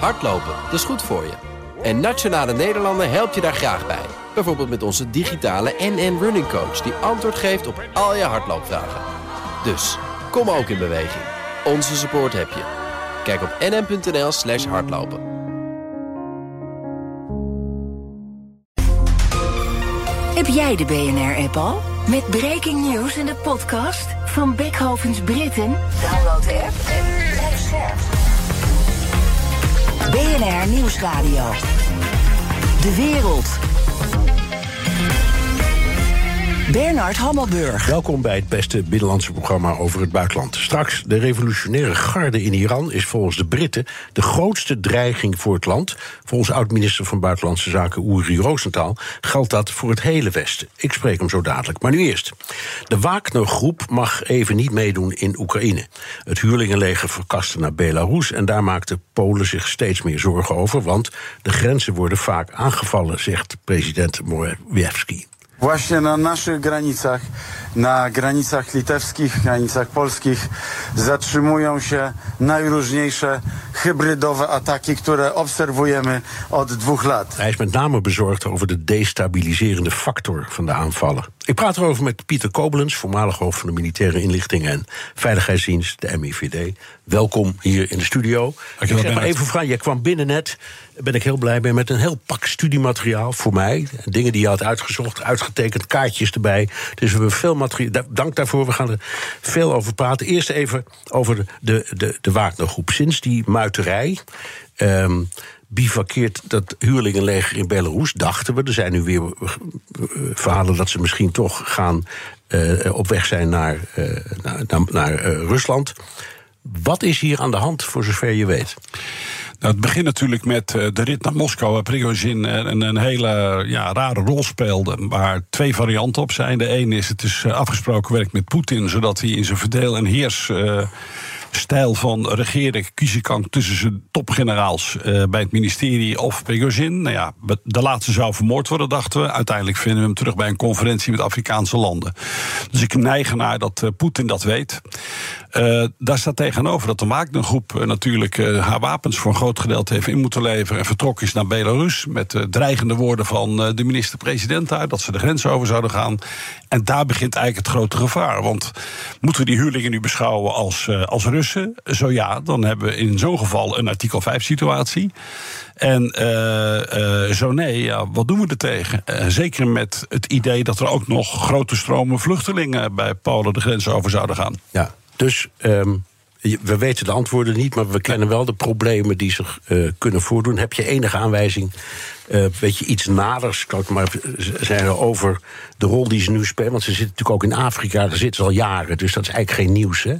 Hardlopen, dat is goed voor je. En Nationale Nederlanden helpt je daar graag bij. Bijvoorbeeld met onze digitale NN Running Coach... die antwoord geeft op al je hardloopvragen. Dus, kom ook in beweging. Onze support heb je. Kijk op nn.nl slash hardlopen. Heb jij de BNR-app al? Met breaking news en de podcast van Beckhovens Britten? Download de app en blijf scherp. BNR Nieuwsradio. De wereld. Bernard Hammelburg. Welkom bij het beste binnenlandse programma over het buitenland. Straks, de revolutionaire garde in Iran is volgens de Britten de grootste dreiging voor het land. Volgens oud-minister van Buitenlandse Zaken Uri Rosenthal geldt dat voor het hele Westen. Ik spreek hem zo dadelijk. Maar nu eerst. De Wagner-groep mag even niet meedoen in Oekraïne. Het huurlingenleger verkaste naar Belarus en daar maakten Polen zich steeds meer zorgen over, want de grenzen worden vaak aangevallen, zegt president Morawiecki. Właśnie na naszych granicach, na granicach litewskich, granicach polskich zatrzymują się najróżniejsze hybrydowe ataki, które obserwujemy od dwóch lat. Hij is met name bezorgd over de destabiliserende factor van de aanvallen. Ik praat erover met Pieter Kobelens, voormalig hoofd van de Militaire Inlichting en Veiligheidsdienst, de MIVD. Welkom hier in de studio. Ik zeg maar even vragen, jij kwam binnen net, daar ben ik heel blij mee, met een heel pak studiemateriaal voor mij. Dingen die je had uitgezocht, uitgetekend, kaartjes erbij. Dus we hebben veel materiaal. Dank daarvoor, we gaan er veel over praten. Eerst even over de, de, de, de Wagnergroep. Sinds die muiterij. Um, bivakkeert dat huurlingenleger in Belarus, dachten we. Er zijn nu weer verhalen dat ze misschien toch gaan uh, op weg zijn naar, uh, naar, Rusland. Wat is hier aan de hand, voor zover je weet? Nou, het begint natuurlijk met de rit naar Moskou, waar Prigozhin een, een hele ja, rare rol speelde. Waar twee varianten op zijn. De ene is, het is afgesproken werk met Poetin, zodat hij in zijn verdeel- en heers stijl van regeren kiezen kan tussen zijn topgeneraals uh, bij het ministerie of Prigozhin. Nou ja, de laatste zou vermoord worden, dachten we. Uiteindelijk vinden we hem terug bij een conferentie met Afrikaanse landen. Dus ik neig ernaar dat uh, Poetin dat weet. Uh, daar staat tegenover dat de Wagnergroep uh, natuurlijk uh, haar wapens voor een groot gedeelte heeft in moeten leveren en vertrokken is naar Belarus met dreigende woorden van de minister-president daar dat ze de grens over zouden gaan. En daar begint eigenlijk het grote gevaar. Want moeten we die huurlingen nu beschouwen als, als Russen? Zo ja, dan hebben we in zo'n geval een artikel 5-situatie. En zo nee, ja, wat doen we er tegen? zeker met het idee dat er ook nog grote stromen vluchtelingen bij Polen de grens over zouden gaan. Ja. Dus um, we weten de antwoorden niet, maar we kennen wel de problemen die zich uh, kunnen voordoen. Heb je enige aanwijzing, uh, weet je, iets naders, kan ik maar zeggen, over de rol die ze nu spelen? Want ze zitten natuurlijk ook in Afrika, daar zitten ze al jaren, dus dat is eigenlijk geen nieuws, hè?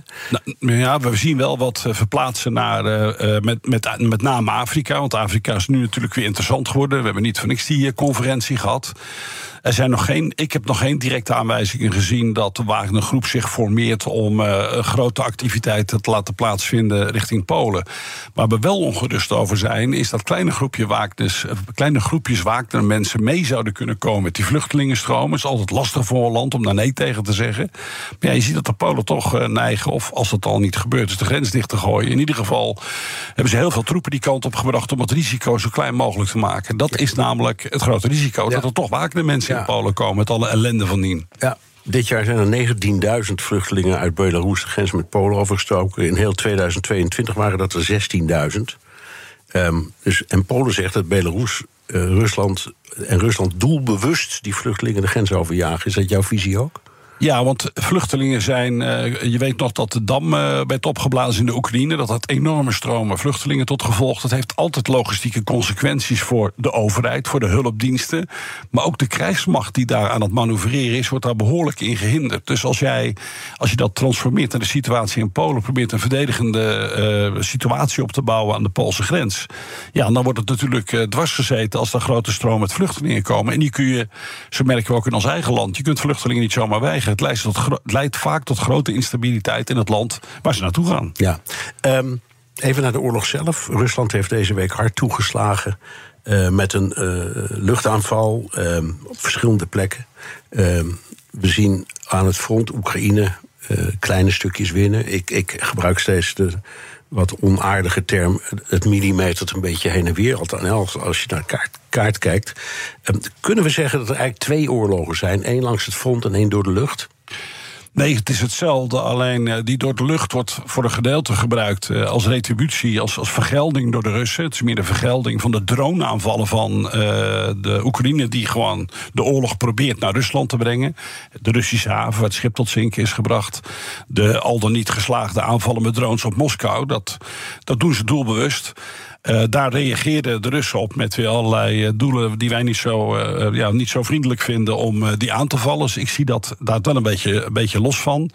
Nou, ja, we zien wel wat verplaatsen naar, uh, met, met, met name Afrika, want Afrika is nu natuurlijk weer interessant geworden. We hebben niet voor niks die conferentie gehad. Er zijn nog geen, ik heb nog geen directe aanwijzingen gezien dat de Wagner-groep zich formeert om grote activiteiten te laten plaatsvinden richting Polen. Waar we wel ongerust over zijn, is dat kleine, groepje Wagners, kleine groepjes Wagner mensen mee zouden kunnen komen met die vluchtelingenstromen. Het is altijd lastig voor een land om daar nee tegen te zeggen. Maar ja, je ziet dat de Polen toch uh, neigen, of als dat al niet gebeurt, is de grens dicht te gooien. In ieder geval hebben ze heel veel troepen die kant op gebracht om het risico zo klein mogelijk te maken. Dat is namelijk het grote risico, ja. dat er toch Wagner mensen ja. in Polen komen met alle ellende van dien. Ja. Dit jaar zijn er 19.000 vluchtelingen uit Belarus de grens met Polen overgestoken. In heel 2022 waren dat er 16.000. Um, dus, en Polen zegt dat Belarus, Rusland en Rusland doelbewust die vluchtelingen de grens overjagen. Is dat jouw visie ook? Ja, want vluchtelingen zijn. Uh, je weet nog dat de dam uh, werd opgeblazen in de Oekraïne. Dat had enorme stromen vluchtelingen tot gevolg. Dat heeft altijd logistieke consequenties voor de overheid, voor de hulpdiensten. Maar ook de krijgsmacht die daar aan het manoeuvreren is, wordt daar behoorlijk in gehinderd. Dus als jij, als je dat transformeert naar de situatie in Polen, probeert een verdedigende uh, situatie op te bouwen aan de Poolse grens. Ja, dan wordt het natuurlijk dwars gezeten als er grote stromen met vluchtelingen komen. En die kun je, zo merken we ook in ons eigen land, je kunt vluchtelingen niet zomaar weigeren. Het leidt, tot, leidt vaak tot grote instabiliteit in het land waar ze naartoe gaan. Ja. Um, even naar de oorlog zelf. Rusland heeft deze week hard toegeslagen. Uh, met een uh, luchtaanval um, op verschillende plekken. Um, we zien aan het front Oekraïne uh, kleine stukjes winnen. Ik, ik gebruik steeds de wat onaardige term, het millimetert een beetje heen en weer. Althans, als je naar kaart, kaart kijkt. Ehm, kunnen we zeggen dat er eigenlijk twee oorlogen zijn? één langs het front en één door de lucht? Nee, het is hetzelfde. Alleen uh, die door de lucht wordt voor een gedeelte gebruikt uh, als retributie, als, als vergelding door de Russen. Het is meer de vergelding van de droneaanvallen van uh, de Oekraïne, die gewoon de oorlog probeert naar Rusland te brengen. De Russische haven, waar het schip tot zinken is gebracht. De al dan niet geslaagde aanvallen met drones op Moskou. Dat, dat doen ze doelbewust. Uh, daar reageerden de Russen op met weer allerlei uh, doelen die wij niet zo, uh, ja, niet zo vriendelijk vinden om die aan te vallen. Dus ik zie dat daar wel een beetje, een beetje los van.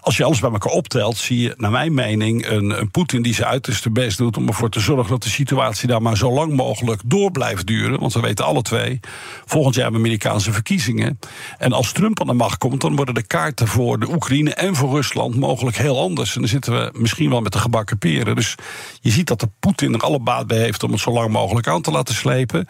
Als je alles bij elkaar optelt, zie je, naar mijn mening, een, een Poetin die zijn uiterste best doet om ervoor te zorgen dat de situatie daar maar zo lang mogelijk door blijft duren. Want we weten alle twee, volgend jaar hebben Amerikaanse verkiezingen. En als Trump aan de macht komt, dan worden de kaarten voor de Oekraïne en voor Rusland mogelijk heel anders. En dan zitten we misschien wel met de gebakken peren. Dus je ziet dat de Poetin er alle baat bij heeft om het zo lang mogelijk aan te laten slepen.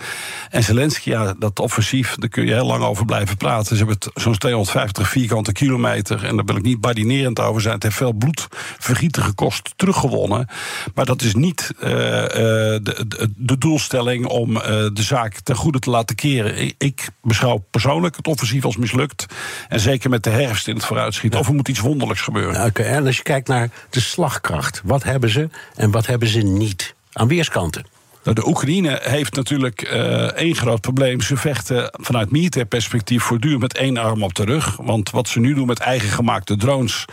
En Zelensky, ja, dat offensief, daar kun je heel lang over blijven praten. Ze hebben zo'n 250 vierkante kilometer. En daar wil ik niet badinerend over zijn. Het heeft veel bloedvergieten gekost, teruggewonnen. Maar dat is niet uh, uh, de, de, de, doelstelling om uh, de zaak ten goede te laten keren. Ik, ik, beschouw persoonlijk het offensief als mislukt. En zeker met de herfst in het vooruitschieten. Ja. Of er moet iets wonderlijks gebeuren. Okay. En als je kijkt naar de slagkracht, wat hebben ze en wat hebben ze niet? Aan weerskanten. Nou, de Oekraïne heeft natuurlijk uh, één groot probleem. Ze vechten vanuit militair perspectief voortdurend met één arm op de rug. Want wat ze nu doen met eigen gemaakte drones.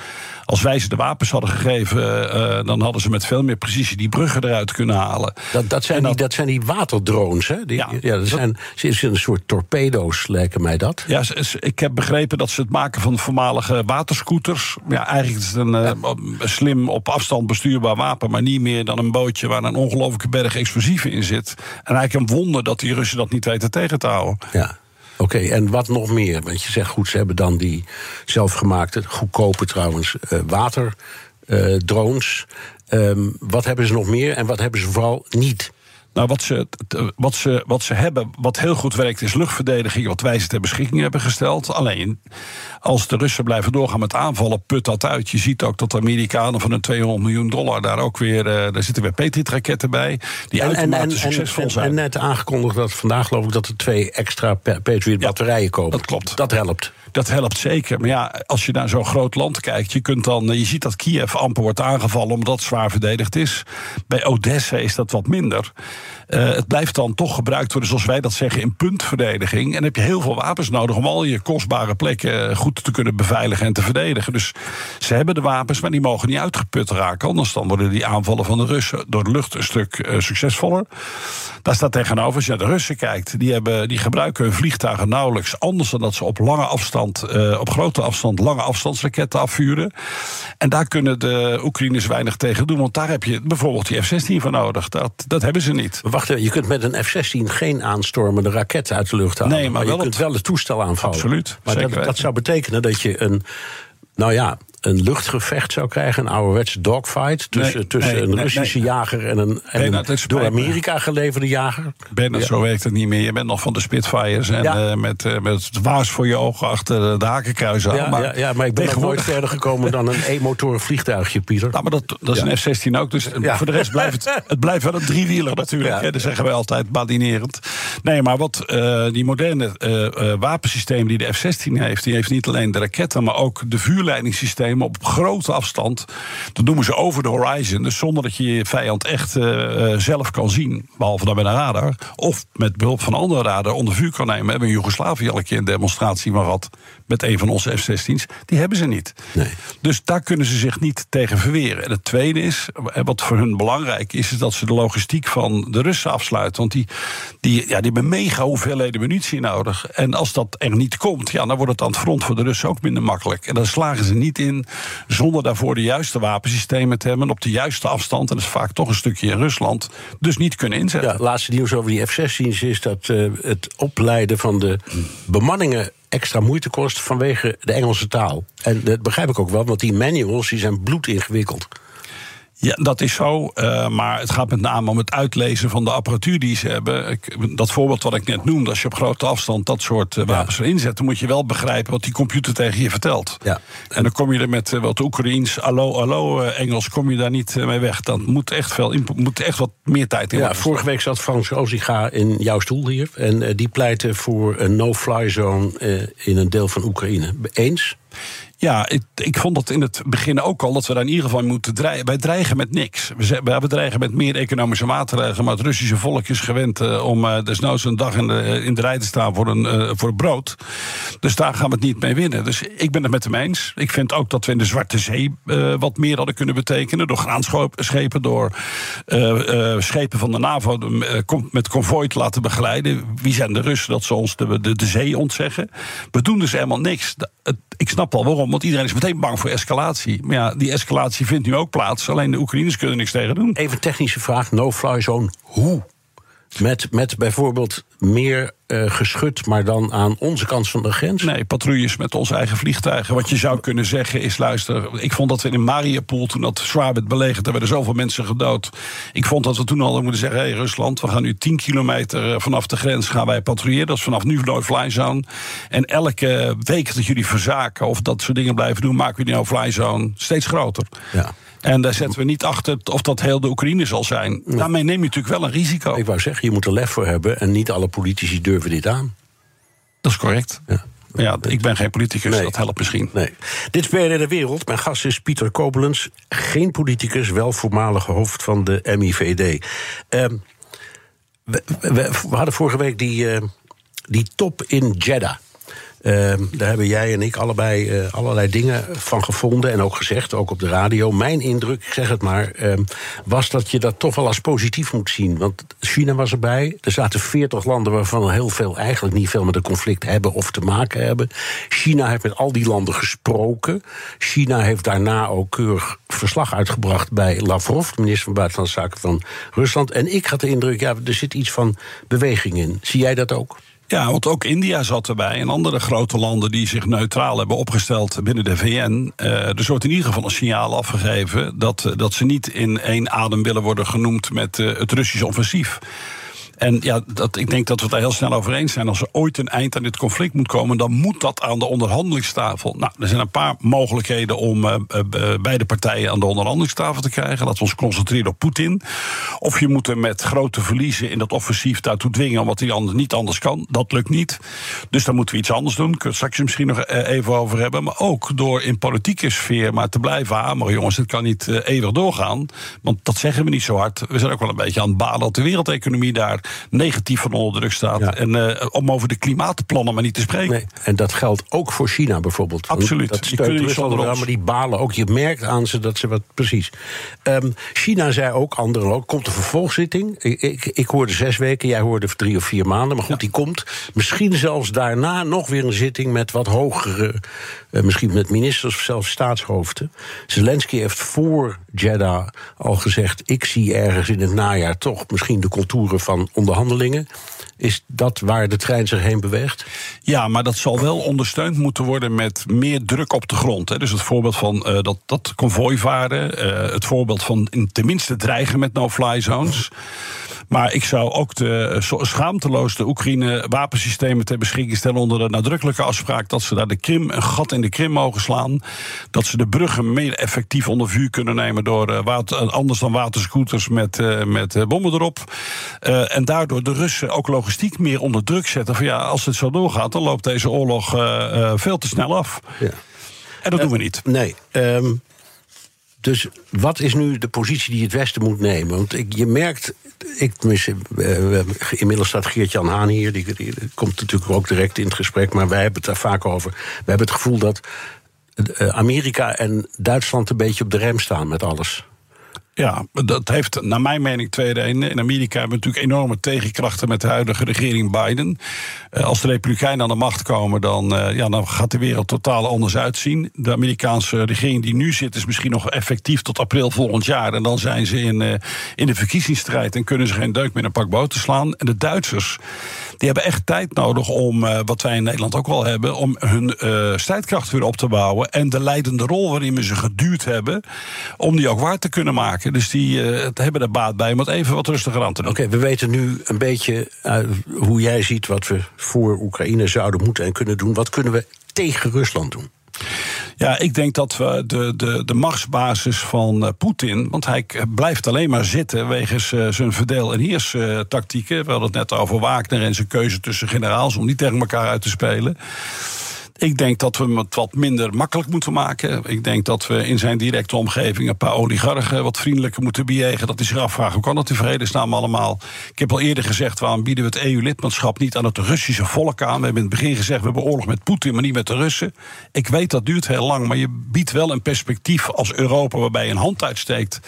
Als wij ze de wapens hadden gegeven, uh, dan hadden ze met veel meer precisie die bruggen eruit kunnen halen. Dat, dat, zijn, dat, die, dat zijn die waterdrones, hè? Die, ja, ja, dat zijn, dat, zijn een soort torpedo's, lijken mij dat. Ja, ik heb begrepen dat ze het maken van voormalige waterscooters. Ja, eigenlijk is het een ja. uh, slim op afstand bestuurbaar wapen, maar niet meer dan een bootje waar een ongelofelijke berg in zit. En eigenlijk een wonder dat die Russen dat niet weten tegen te houden. Ja. Oké, en wat nog meer? Want je zegt goed, ze hebben dan die zelfgemaakte, goedkope trouwens, uh, waterdrones. Um, wat hebben ze nog meer en wat hebben ze vooral niet? Nou, wat ze, wat, ze, wat ze hebben, wat heel goed werkt, is luchtverdediging, wat wij ze ter beschikking hebben gesteld. Alleen, als de Russen blijven doorgaan met aanvallen, put dat uit. Je ziet ook dat de Amerikanen van een 200 miljoen dollar daar ook weer, uh, daar zitten weer Patriot-raketten bij, die en, uitermate en, succesvol en, zijn. En net aangekondigd dat vandaag geloof ik dat er twee extra Patriot-batterijen ja, komen. Dat klopt. Dat helpt. Dat helpt zeker. Maar ja, als je naar zo'n groot land kijkt, je kunt dan, je ziet dat Kiev amper wordt aangevallen omdat het zwaar verdedigd is. Bij Odessa is dat wat minder. Uh, het blijft dan toch gebruikt worden, zoals wij dat zeggen, in puntverdediging. En dan heb je heel veel wapens nodig om al je kostbare plekken goed te kunnen beveiligen en te verdedigen. Dus ze hebben de wapens, maar die mogen niet uitgeput raken. Anders dan worden die aanvallen van de Russen door de lucht een stuk uh, succesvoller. Daar staat tegenover, als je naar de Russen kijkt, die, hebben, die gebruiken hun vliegtuigen nauwelijks anders dan dat ze op lange afstand, op grote afstand, lange afstandsraketten afvuren. En daar kunnen de Oekraïners weinig tegen doen, want daar heb je bijvoorbeeld die F-16 voor nodig. Dat, dat hebben ze niet. Wacht even, je kunt met een F-16 geen aanstormende raket uit de lucht halen. Nee, maar, maar je kunt wel het toestel aanvallen. Absoluut. Maar dat, dat zou betekenen dat je een. Nou ja, een luchtgevecht zou krijgen, een ouderwetse dogfight tussen, nee, tussen nee, een Russische nee, jager en een, en Bernard, een door Amerika geleverde jager. Bernard, ja. zo werkt het niet meer. Je bent nog van de Spitfires en ja. uh, met, uh, met het waas voor je ogen achter de hakenkruis aan. Ja, maar, ja, ja, maar ik ben nog nooit verder gekomen dan een e-motoren vliegtuigje, Pieter. Nou, maar dat, dat is een F-16 ook. Dus voor de rest blijft het, het blijft wel een driewieler natuurlijk. Hè, dat zeggen wij altijd badinerend. Nee, maar wat uh, die moderne wapensysteem die de F-16 heeft, die heeft niet alleen de raketten, maar ook de vuurleidingssystemen op grote afstand. Dat noemen ze over de horizon. Dus zonder dat je je vijand echt uh, zelf kan zien. Behalve dan met een radar. Of met behulp van andere radar onder vuur kan nemen. We hebben in Joegoslavië al een keer een demonstratie maar gehad. Met een van onze F-16's. Die hebben ze niet. Nee. Dus daar kunnen ze zich niet tegen verweren. En het tweede is, wat voor hun belangrijk is, is dat ze de logistiek van de Russen afsluiten. Want die, die, ja, die hebben mega hoeveelheden munitie nodig. En als dat er niet komt, ja, dan wordt het aan het front voor de Russen ook minder makkelijk. En dan slagen ze niet in zonder daarvoor de juiste wapensystemen te hebben, op de juiste afstand, en dat is vaak toch een stukje in Rusland, dus niet kunnen inzetten. Ja, laatste nieuws over die F-16's is dat uh, het opleiden van de bemanningen extra moeite kost vanwege de Engelse taal. En dat begrijp ik ook wel, want die manuals die zijn bloedingewikkeld. Ja, dat is zo. Uh, maar het gaat met name om het uitlezen van de apparatuur die ze hebben. Ik, dat voorbeeld wat ik net noemde, als je op grote afstand dat soort uh, wapens erin zet, dan moet je wel begrijpen wat die computer tegen je vertelt. Ja. En dan kom je er met uh, wat Oekraïens, allo, allo Engels, kom je daar niet mee weg. Dan moet echt, veel, moet echt wat meer tijd in. Ja, vorige week zat Frans Oziga in jouw stoel hier. En die pleitte voor een no-fly zone in een deel van Oekraïne. Eens? Ja, ik, ik vond dat in het begin ook al dat we daar in ieder geval moeten dreigen. Wij dreigen met niks. We, we dreigen met meer economische maatregelen. Maar het Russische volk is gewend uh, om uh, desnoods een dag in de, in de rij te staan voor, een, voor brood. Dus daar gaan we het niet mee winnen. Dus ik ben het met hem eens. Ik vind ook dat we in de Zwarte Zee wat meer hadden kunnen betekenen. Door graanschepen, door schepen van de NAVO met konvooi te laten begeleiden. Wie zijn de Russen dat ze ons de, de, de zee ontzeggen? We doen dus helemaal niks. Ik snap al waarom, want iedereen is meteen bang voor escalatie. Maar ja, die escalatie vindt nu ook plaats. Alleen de Oekraïners kunnen niks tegen doen. Even technische vraag: no-fly zone. Hoe? Met, met bijvoorbeeld meer uh, geschut, maar dan aan onze kant van de grens? Nee, patrouilles met onze eigen vliegtuigen. Wat je zou kunnen zeggen is: luister, ik vond dat we in Mariupol, toen dat zwaar werd belegerd, er werden zoveel mensen gedood. Ik vond dat we toen al hadden moeten zeggen: hé, hey, Rusland, we gaan nu 10 kilometer eh, vanaf de grens gaan wij patrouilleren. Dat is vanaf nu no-fly zone. En elke week dat jullie verzaken of dat soort dingen blijven doen, maken we die no-fly zone steeds groter. Ja. En daar zetten we niet achter of dat heel de Oekraïne zal zijn. Daarmee neem je natuurlijk wel een risico. Ik wou zeggen, je moet er lef voor hebben. En niet alle politici durven dit aan. Dat is correct. Ja. Ja, ik ben geen politicus, nee. dat helpt misschien. Nee. Dit is BNR De Wereld. Mijn gast is Pieter Kobelens. Geen politicus, wel voormalige hoofd van de MIVD. Um, we, we, we, hadden vorige week die, uh, die top in Jeddah. Uh, daar hebben jij en ik allebei uh, allerlei dingen van gevonden en ook gezegd, ook op de radio. Mijn indruk, ik zeg het maar, uh, was dat je dat toch wel als positief moet zien. Want China was erbij. Er zaten 40 landen waarvan heel veel eigenlijk niet veel met een conflict hebben of te maken hebben. China heeft met al die landen gesproken. China heeft daarna ook keurig verslag uitgebracht bij Lavrov, de minister van Buitenlandse Zaken van Rusland. En ik had de indruk, ja, er zit iets van beweging in. Zie jij dat ook? Ja, want ook India zat erbij en andere grote landen die zich neutraal hebben opgesteld binnen de VN. Uh, er wordt in ieder geval een signaal afgegeven dat, dat ze niet in één adem willen worden genoemd met uh, het Russische offensief. En ja, dat, ik denk dat we het daar heel snel over eens zijn. Als er ooit een eind aan dit conflict moet komen, dan moet dat aan de onderhandelingstafel. Nou, er zijn een paar mogelijkheden om uh, uh, beide partijen aan de onderhandelingstafel te krijgen. Laten we ons concentreren op Poetin. Of je moet hem met grote verliezen in dat offensief daartoe dwingen, omdat hij anders niet anders kan. Dat lukt niet. Dus dan moeten we iets anders doen. Kunnen we straks misschien nog even over hebben. Maar ook door in politieke sfeer maar te blijven hameren. Jongens, het kan niet eeuwig doorgaan. Want dat zeggen we niet zo hard. We zijn ook wel een beetje aan het balen dat de wereldeconomie daar negatief van onder druk staat. En uh, om over de klimaatplannen maar niet te spreken. Nee, en dat geldt ook voor China bijvoorbeeld. Absoluut. Dat steunt Rusland maar die balen ook. Je merkt aan ze dat ze wat precies. Um, China zei ook, anderen ook, komt een vervolgzitting. Ik, ik, ik, hoorde zes weken, jij hoorde drie of vier maanden. Maar goed, ja. die komt. Misschien zelfs daarna nog weer een zitting met wat hogere... Uh, misschien met ministers of zelfs staatshoofden. Zelensky heeft voor Jeddah al gezegd... ik zie ergens in het najaar toch misschien de contouren van onderhandelingen. Is dat waar de trein zich heen beweegt? Ja, maar dat zal wel ondersteund moeten worden met meer druk op de grond. Hè. Dus het voorbeeld van uh, dat, dat konvooivaren, uh, het voorbeeld van tenminste dreigen met no-fly zones. Maar ik zou ook de, schaamteloos de Oekraïne wapensystemen ter beschikking stellen onder de nadrukkelijke afspraak dat ze daar de Krim, een gat in de Krim mogen slaan. Dat ze de bruggen meer effectief onder vuur kunnen nemen door water, anders dan waterscooters met, met bommen erop. en daardoor de Russen ook logistiek meer onder druk zetten. Van ja, als het zo doorgaat, dan loopt deze oorlog veel te snel af. Ja. En dat doen we niet. Nee. Um... Dus wat is nu de positie die het Westen moet nemen? Want ik, je merkt, ik, uh, inmiddels staat Geert-Jan Haan hier, die, die, komt natuurlijk ook direct in het gesprek, maar wij hebben het daar vaak over. We hebben het gevoel dat Amerika en Duitsland een beetje op de rem staan met alles. Ja, dat heeft naar mijn mening twee redenen. In Amerika hebben we natuurlijk enorme tegenkrachten met de huidige regering Biden. Uh, als de Republikeinen aan de macht komen, dan, uh, ja, dan gaat de wereld totaal anders uitzien. De Amerikaanse regering die nu zit, is misschien nog effectief tot april volgend jaar. En dan zijn ze in, uh, in de verkiezingsstrijd en kunnen ze geen deuk meer een pak boter slaan. En de Duitsers Die hebben echt tijd nodig om, wat wij in Nederland ook wel hebben, om hun uh, strijdkracht weer op te bouwen. En de leidende rol waarin we ze geduurd hebben, om die ook waar te kunnen maken. Dus die uh, hebben er baat bij om het even wat rustiger aan te doen. Oké, we weten nu een beetje hoe jij ziet wat we voor Oekraïne zouden moeten en kunnen doen. Wat kunnen we tegen Rusland doen? Ja, ik denk dat we de, de, de machtsbasis van uh, Poetin. Want hij blijft alleen maar zitten wegens uh, zijn verdeel- en heers-tactieken. we hadden het net over Wagner en zijn keuze tussen generaals om niet tegen elkaar uit te spelen. Ik denk dat we het wat minder makkelijk moeten maken. Ik denk dat we in zijn directe omgeving een paar oligarchen wat vriendelijker moeten bejegen. Dat hij zich afvraagt hoe kan dat in vredesnaam allemaal. Ik heb al eerder gezegd, waarom bieden we het EU-lidmaatschap niet aan het Russische volk aan? We hebben in het begin gezegd, we hebben oorlog met Poetin, maar niet met de Russen. Ik weet dat duurt heel lang, maar je biedt wel een perspectief als Europa waarbij je een hand uitsteekt.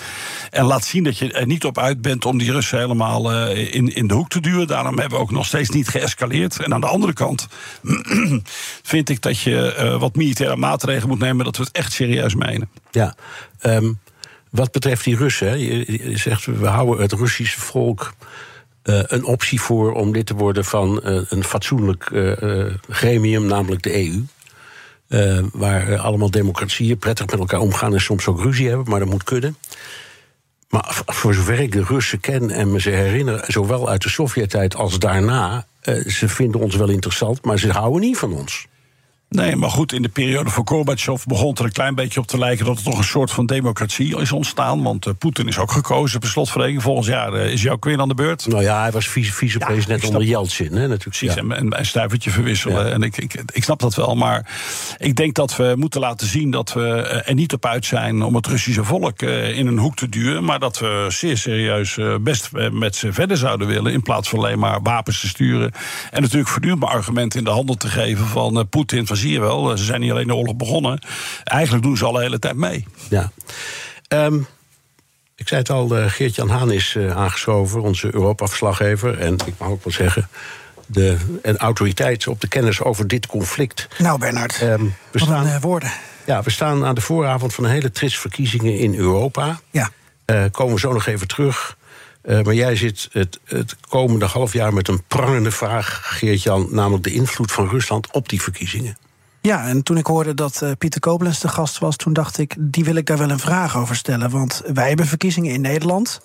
En laat zien dat je er niet op uit bent om die Russen helemaal uh, in, in de hoek te duwen. Daarom hebben we ook nog steeds niet geëscaleerd. En aan de andere kant vind ik dat je uh, wat militaire maatregelen moet nemen, dat we het echt serieus menen. Ja, um, wat betreft die Russen, je, zegt we houden het Russische volk uh, een optie voor om lid te worden van uh, een fatsoenlijk gremium, namelijk de EU. waar allemaal democratieën prettig met elkaar omgaan en soms ook ruzie hebben, maar dat moet kunnen. Maar voor zover ik de Russen ken en me ze herinner, zowel uit de Sovjet-tijd als daarna, ze vinden ons wel interessant, maar ze houden niet van ons. Nee, maar goed, in de periode van Gorbachev begon het er een klein beetje op te lijken dat er toch een soort van democratie is ontstaan. Want uh, Poetin is ook gekozen per slotverrekening. Volgend jaar uh, is jouw queen aan de beurt. Nou ja, hij was vicepresident vice ja, onder Yeltsin, hè, natuurlijk. Precies, ja. en, een stuivertje verwisselen. Ja. En ik, ik, ik snap dat wel, maar ik denk dat we moeten laten zien dat we er niet op uit zijn om het Russische volk uh, in een hoek te duwen. Maar dat we zeer serieus best met ze verder zouden willen. In plaats van alleen maar wapens te sturen. En natuurlijk voortdurend argumenten in de handel te geven van Poetin zie je wel, ze zijn niet alleen de oorlog begonnen. Eigenlijk doen ze al de hele tijd mee. Ja. Um, ik zei het al, uh, Geert-Jan Haan is uh, aangeschoven, onze Europa-verslaggever. En ik mag ook wel zeggen, de en autoriteit op de kennis over dit conflict. Nou, Bernard, um, we staan, een, uh, woorden. Ja, we staan aan de vooravond van een hele trits verkiezingen in Europa. Ja. komen we zo nog even terug. Uh, maar jij zit het, het, komende half jaar met een prangende vraag, Geert-Jan, namelijk de invloed van Rusland op die verkiezingen. Ja, en toen ik hoorde dat uh, Pieter Koblenz de gast was, toen dacht ik, die wil ik daar wel een vraag over stellen. Want wij hebben verkiezingen in Nederland.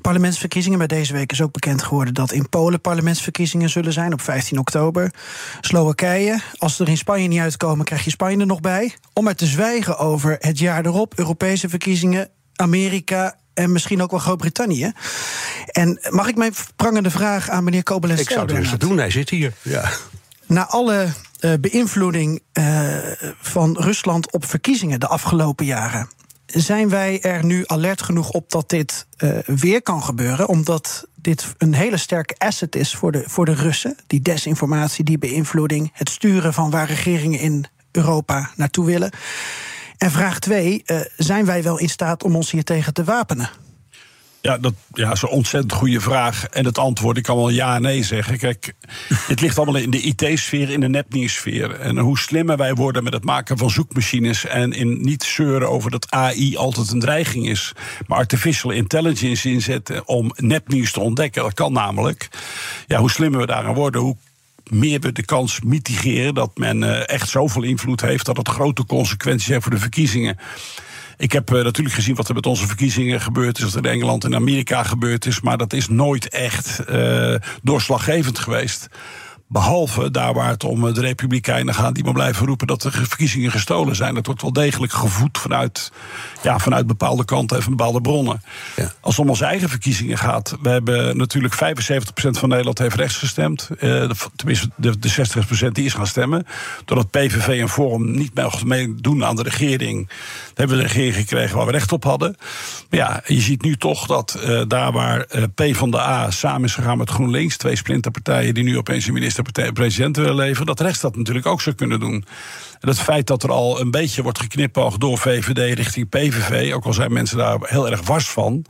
Parlementsverkiezingen. Bij deze week is ook bekend geworden dat in Polen parlementsverkiezingen zullen zijn op 15 oktober. Slowakije. Als ze er in Spanje niet uitkomen, krijg je Spanje er nog bij. Om maar te zwijgen over het jaar erop, Europese verkiezingen, Amerika en misschien ook wel Groot-Brittannië. En mag ik mijn prangende vraag aan meneer Koblenz stellen? Ik zou het eens doen, hij zit hier. Ja. Na alle uh, beïnvloeding uh, van Rusland op verkiezingen de afgelopen jaren. Zijn wij er nu alert genoeg op dat dit uh, weer kan gebeuren? Omdat dit een hele sterke asset is voor de, voor de Russen. Die desinformatie, die beïnvloeding, het sturen van waar regeringen in Europa naartoe willen. En vraag twee: zijn wij wel in staat om ons hier tegen te wapenen? Ja, dat ja, is een ontzettend goede vraag. En het antwoord, ik kan wel ja en nee zeggen. Kijk, het ligt allemaal in de IT-sfeer, in de nepnieuwsfeer. En hoe slimmer wij worden met het maken van zoekmachines... en in niet zeuren over dat AI altijd een dreiging is... maar artificial intelligence inzetten om nepnieuws te ontdekken. Dat kan namelijk. Ja, hoe slimmer we daaraan worden, hoe meer we de kans mitigeren... dat men uh, echt zoveel invloed heeft dat het grote consequenties heeft voor de verkiezingen. Ik heb uh, natuurlijk gezien wat er met onze verkiezingen gebeurd is, wat er in Engeland en Amerika gebeurd is, maar dat is nooit echt uh, doorslaggevend geweest. Behalve daar waar het om de Republikeinen gaat, die maar blijven roepen dat de verkiezingen gestolen zijn. Dat wordt wel degelijk gevoed vanuit, ja, vanuit bepaalde kanten en van bepaalde bronnen. Ja. Als het om onze eigen verkiezingen gaat, we hebben natuurlijk 75% van Nederland heeft rechts gestemd. Uh, tenminste, de, de 60% die is gaan stemmen. Doordat PVV en Forum niet meedoen aan de regering, hebben we een regering gekregen waar we recht op hadden. Maar ja, je ziet nu toch dat uh, daar waar uh, P van de A samen is gegaan met GroenLinks, twee splinterpartijen die nu opeens een minister president willen leveren, dat rechts dat natuurlijk ook zou kunnen doen. En het feit dat er al een beetje wordt geknipoogd door VVD richting PVV, ook al zijn mensen daar heel erg wars van.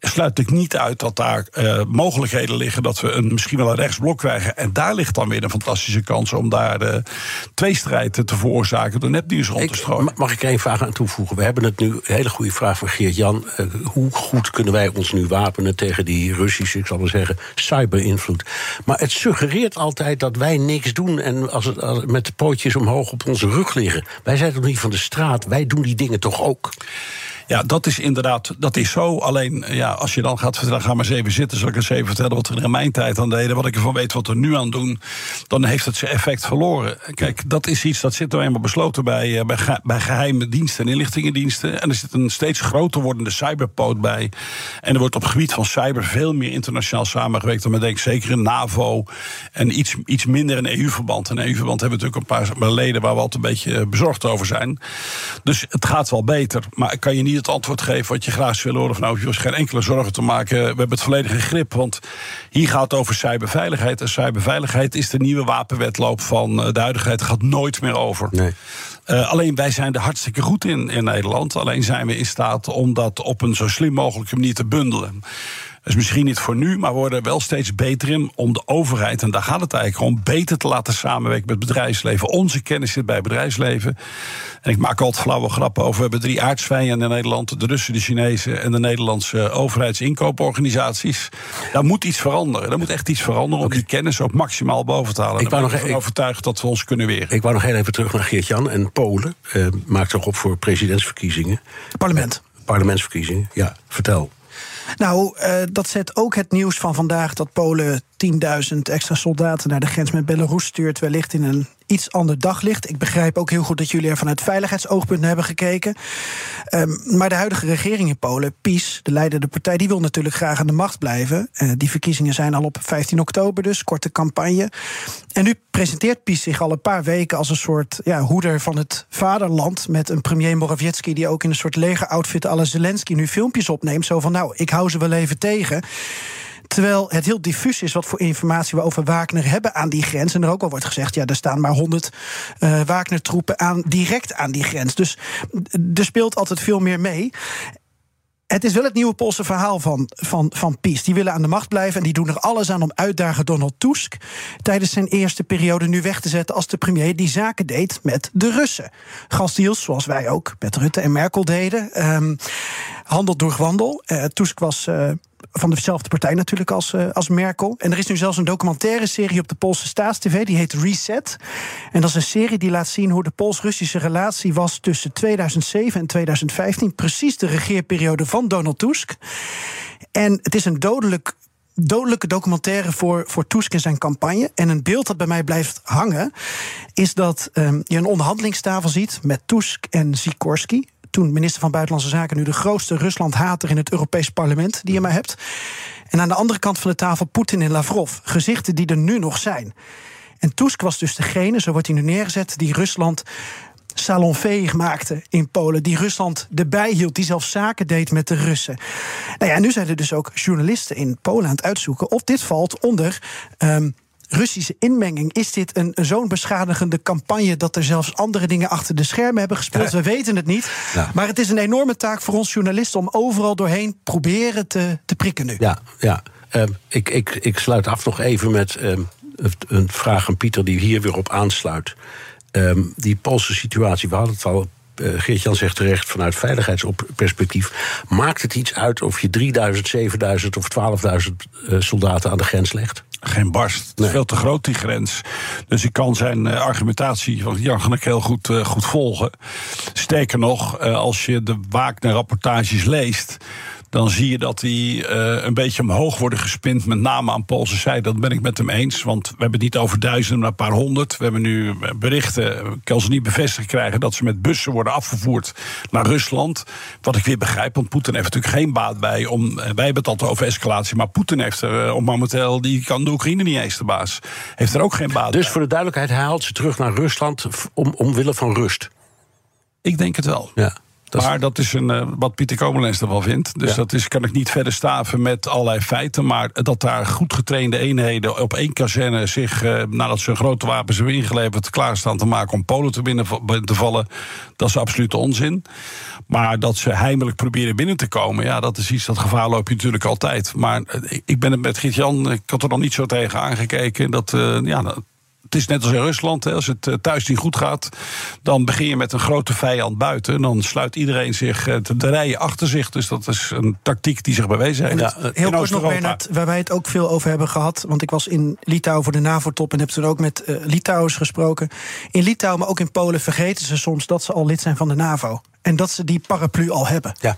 sluit ik niet uit dat daar uh, mogelijkheden liggen dat we een, misschien wel een rechtsblok krijgen. En daar ligt dan weer een fantastische kans om daar uh, tweestrijd te veroorzaken door nepnieuws rond te strooien. Mag ik er één vraag aan toevoegen? We hebben het nu, een hele goede vraag van Geert-Jan. Uh, hoe goed kunnen wij ons nu wapenen tegen die Russische, ik zal maar zeggen, cyberinvloed? Maar het suggereert altijd dat wij niks doen en als het, als, met de pootjes omhoog op onze rug liggen. Wij zijn toch niet van de straat, wij doen die dingen toch ook? Ja, dat is inderdaad, dat is zo. Alleen, ja, als je dan gaat vertellen, ga maar eens even zitten, zal ik eens even vertellen wat er in mijn tijd aan deden, wat ik ervan weet wat we nu aan doen, dan heeft het zijn effect verloren. Kijk, dat is iets dat zit nou eenmaal besloten bij, bij, bij geheime diensten en inlichtingendiensten. En er zit een steeds groter wordende cyberpoot bij. En er wordt op gebied van cyber veel meer internationaal samengewerkt dan men denkt. Zeker in NAVO en iets, iets minder in EU-verband. In EU-verband hebben we natuurlijk een paar leden waar we altijd een beetje bezorgd over zijn. Dus het gaat wel beter, maar kan je niet het antwoord geven wat je graag zou willen horen. Van nou, je hoeft geen enkele zorgen te maken. We hebben het volledige grip. Want hier gaat het over cyberveiligheid. En cyberveiligheid is de nieuwe wapenwetloop van eh, de huidigheid. Gaat nooit meer over. Nee. Uh, alleen wij zijn er hartstikke goed in in Nederland. Alleen zijn we in staat om dat op een zo slim mogelijke manier te bundelen is misschien niet voor nu, maar we worden wel steeds beter in om de overheid, en daar gaat het eigenlijk om, beter te laten samenwerken met het bedrijfsleven. Onze kennis zit bij het bedrijfsleven. En ik maak altijd flauwe grappen over. We hebben drie aardsvijanden in Nederland: de Russen, de Chinezen en de Nederlandse overheidsinkooporganisaties. Daar moet iets veranderen. Daar moet echt iets veranderen om die kennis ook maximaal boven te halen. Ik ben nog even overtuigd dat we ons kunnen weren. Ik wou nog heel even terug naar Geert-Jan. En Polen uh, maakt zich op voor presidentsverkiezingen. Parlement. Parlementsverkiezingen, ja. Vertel. Nou, uh, dat zet ook het nieuws van vandaag dat Polen 10.000 extra soldaten naar de grens met Belarus stuurt, wellicht in een iets ander daglicht. Ik begrijp ook heel goed dat jullie er vanuit veiligheidsoogpunt hebben gekeken. Um, maar de huidige regering in Polen, PiS, de leidende partij, die wil natuurlijk graag aan de macht blijven. Uh, die verkiezingen zijn al op 15 oktober, dus korte campagne. En nu presenteert PiS zich al een paar weken als een soort ja, hoeder van het vaderland. Met een premier Morawiecki die ook in een soort legeroutfit à la Zelensky nu filmpjes opneemt. Zo van, nou, ik hou ze wel even tegen. Terwijl het heel diffuus is wat voor informatie we over Wagner hebben aan die grens. En er ook al wordt gezegd, ja, er staan maar 100 uh, Wagner-troepen aan, direct aan die grens. Dus er speelt altijd veel meer mee. Het is wel het nieuwe Poolse verhaal van, van, van PiS. Die willen aan de macht blijven en die doen er alles aan om uitdagen Donald Tusk tijdens zijn eerste periode nu weg te zetten als de premier die zaken deed met de Russen. Gasdeals, zoals wij ook met Rutte en Merkel deden. Um, handel door gewandel. Uh, Tusk was uh, van dezelfde partij natuurlijk als, uh, als Merkel. En er is nu zelfs een documentaire serie op de Poolse Staatstv, die heet Reset. En dat is een serie die laat zien hoe de Pools-Russische relatie was tussen 2007 en 2015. Precies de regeerperiode van Donald Tusk. En het is een dodelijk dodelijke documentaire voor, voor Tusk en zijn campagne. En een beeld dat bij mij blijft hangen, is dat um, je een onderhandelingstafel ziet met Tusk en Sikorski toen minister van Buitenlandse Zaken, nu de grootste Rusland-hater in het Europees Parlement die je maar hebt. En aan de andere kant van de tafel Poetin en Lavrov, gezichten die er nu nog zijn. En Tusk was dus degene, zo wordt hij nu neergezet, die Rusland salonveeg maakte in Polen. Die Rusland erbij hield, die zelfs zaken deed met de Russen. Nou ja, en nu zijn er dus ook journalisten in Polen aan het uitzoeken of dit valt onder. Um, Russische inmenging. Is dit een zo'n beschadigende campagne dat er zelfs andere dingen achter de schermen hebben gespeeld? We weten het niet. Ja. Maar het is een enorme taak voor ons journalisten om overal doorheen proberen te, te prikken nu. Ja, ja. Uh, ik, ik, ik sluit af nog even met uh, een vraag aan Pieter die hier weer op aansluit. Uh, die Poolse situatie, we hadden het al Geert-Jan zegt terecht, vanuit veiligheidsperspectief... maakt het iets uit of je 3000, 7000 of 12.000 uh, soldaten aan de grens legt? Geen barst. Het is veel te groot, die grens. Dus ik kan zijn uh, argumentatie van Jan heel goed, goed volgen. Sterker nog, als je de Wagner-rapportages leest dan zie je dat die uh, een beetje omhoog worden gespind, met name aan Poolse zijde. Dat ben ik met hem eens, want we hebben het niet over duizenden, maar een paar honderd. We hebben nu berichten, ik kan ze niet bevestigd krijgen, dat ze met bussen worden afgevoerd naar Rusland. Wat ik weer begrijp, want Poetin heeft natuurlijk geen baat bij om. Wij hebben het altijd over escalatie, maar Poetin heeft er uh, momenteel, die kan de Oekraïne niet eens de baas. Heeft er ook geen baat dus bij. voor de duidelijkheid, hij haalt ze terug naar Rusland om, omwille van rust. Ik denk het wel. Ja. Maar dat is een, uh, wat Pieter Komelens ervan vindt. Dus dat is, kan ik niet verder staven met allerlei feiten. Maar dat daar goed getrainde eenheden op één kazerne zich, uh, nadat ze hun grote wapens hebben ingeleverd, klaarstaan te maken om Polen te, binnen, te vallen, dat is absolute onzin. Maar dat ze heimelijk proberen binnen te komen, ja, dat is iets dat gevaar loop je natuurlijk altijd. Maar uh, ik ben het met Giet-Jan, ik had er nog niet zo tegen aangekeken. Dat, ja, het is net als in Rusland. Hè, als het eh, thuis niet goed gaat, dan begin je met een grote vijand buiten. En dan sluit iedereen zich eh, de rijen achter zich. Dus dat is een tactiek die zich bewezen heeft. Ja, eh, heel kort nog, Bernard, waar wij het ook veel over hebben gehad. Want ik was in Litouwen voor de NAVO-top en heb toen ook met uh, Litouwers gesproken. In Litouwen, maar ook in Polen vergeten ze soms dat ze al lid zijn van de NAVO. En dat ze die paraplu al hebben. Ja,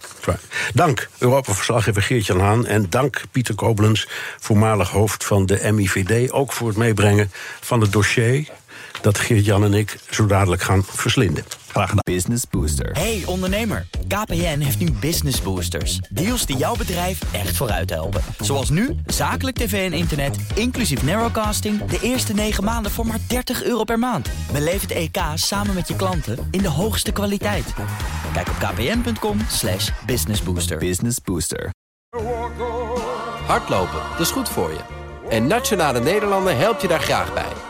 dank Europa-verslaggever Geert-Jan Haan. En dank Pieter Koblenz, voormalig hoofd van de MIVD... ook voor het meebrengen van het dossier dat Geert-Jan en ik zo dadelijk gaan verslinden. Graag gedaan. Business Booster. Hey ondernemer, KPN heeft nu Business Boosters. Deals die jouw bedrijf echt vooruit helpen. Zoals nu, zakelijk tv en internet, inclusief narrowcasting... de eerste 9 maanden voor maar 30 euro per maand. Beleef het EK samen met je klanten in de hoogste kwaliteit. Kijk op kpn.com slash businessbooster. Business Booster. Hardlopen, dat is goed voor je. En Nationale Nederlanden helpt je daar graag bij.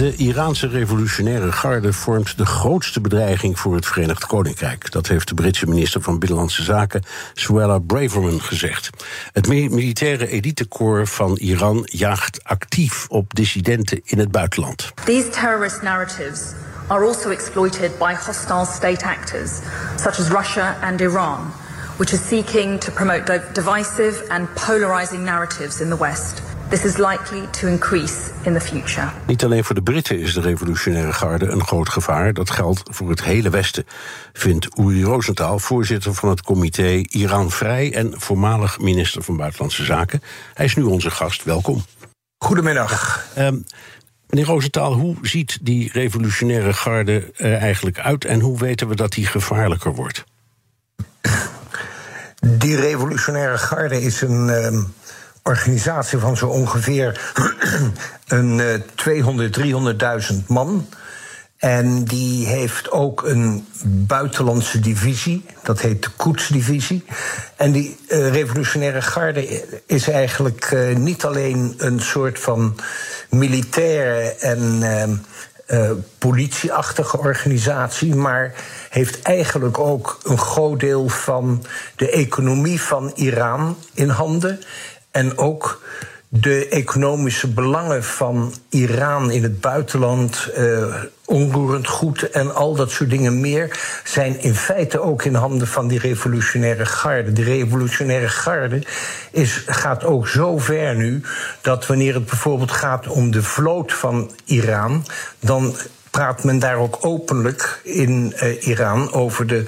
De Iraanse revolutionaire garde vormt de grootste bedreiging voor het Verenigd Koninkrijk. Dat heeft de Britse minister van Binnenlandse Zaken, Suella Braverman, gezegd. Het militaire elitecorps van Iran jaagt actief op dissidenten in het buitenland. These terrorist narratives are also exploited by hostile state actors, such as Russia and Iran, which are seeking to promote divisive and polarizing narratives in the West. This is likely to increase in the future. Niet alleen voor de Britten is de revolutionaire garde een groot gevaar. Dat geldt voor het hele Westen, vindt Uri Rosenthal, voorzitter van het comité Iran Vrij en voormalig minister van Buitenlandse Zaken. Hij is nu onze gast. Welkom. Goedemiddag. Um, meneer Rosenthal, hoe ziet die revolutionaire garde er eigenlijk uit en hoe weten we dat die gevaarlijker wordt? Die revolutionaire garde is een. Uh organisatie van zo ongeveer een 200, eh, 300.000 man. En die heeft ook een buitenlandse divisie, dat heet de Koetsdivisie. En die uh, revolutionaire garde is eigenlijk uh, niet alleen een soort van militaire en uh, politieachtige organisatie, maar heeft eigenlijk ook een groot deel van de economie van Iran in handen. En ook de economische belangen van Iran in het buitenland, uh, onroerend goed en al dat soort dingen meer, zijn in feite ook in handen van die revolutionaire garde. De revolutionaire garde is, gaat ook zo ver nu dat wanneer het bijvoorbeeld gaat om de vloot van Iran, dan praat men daar ook openlijk in uh, Iran over de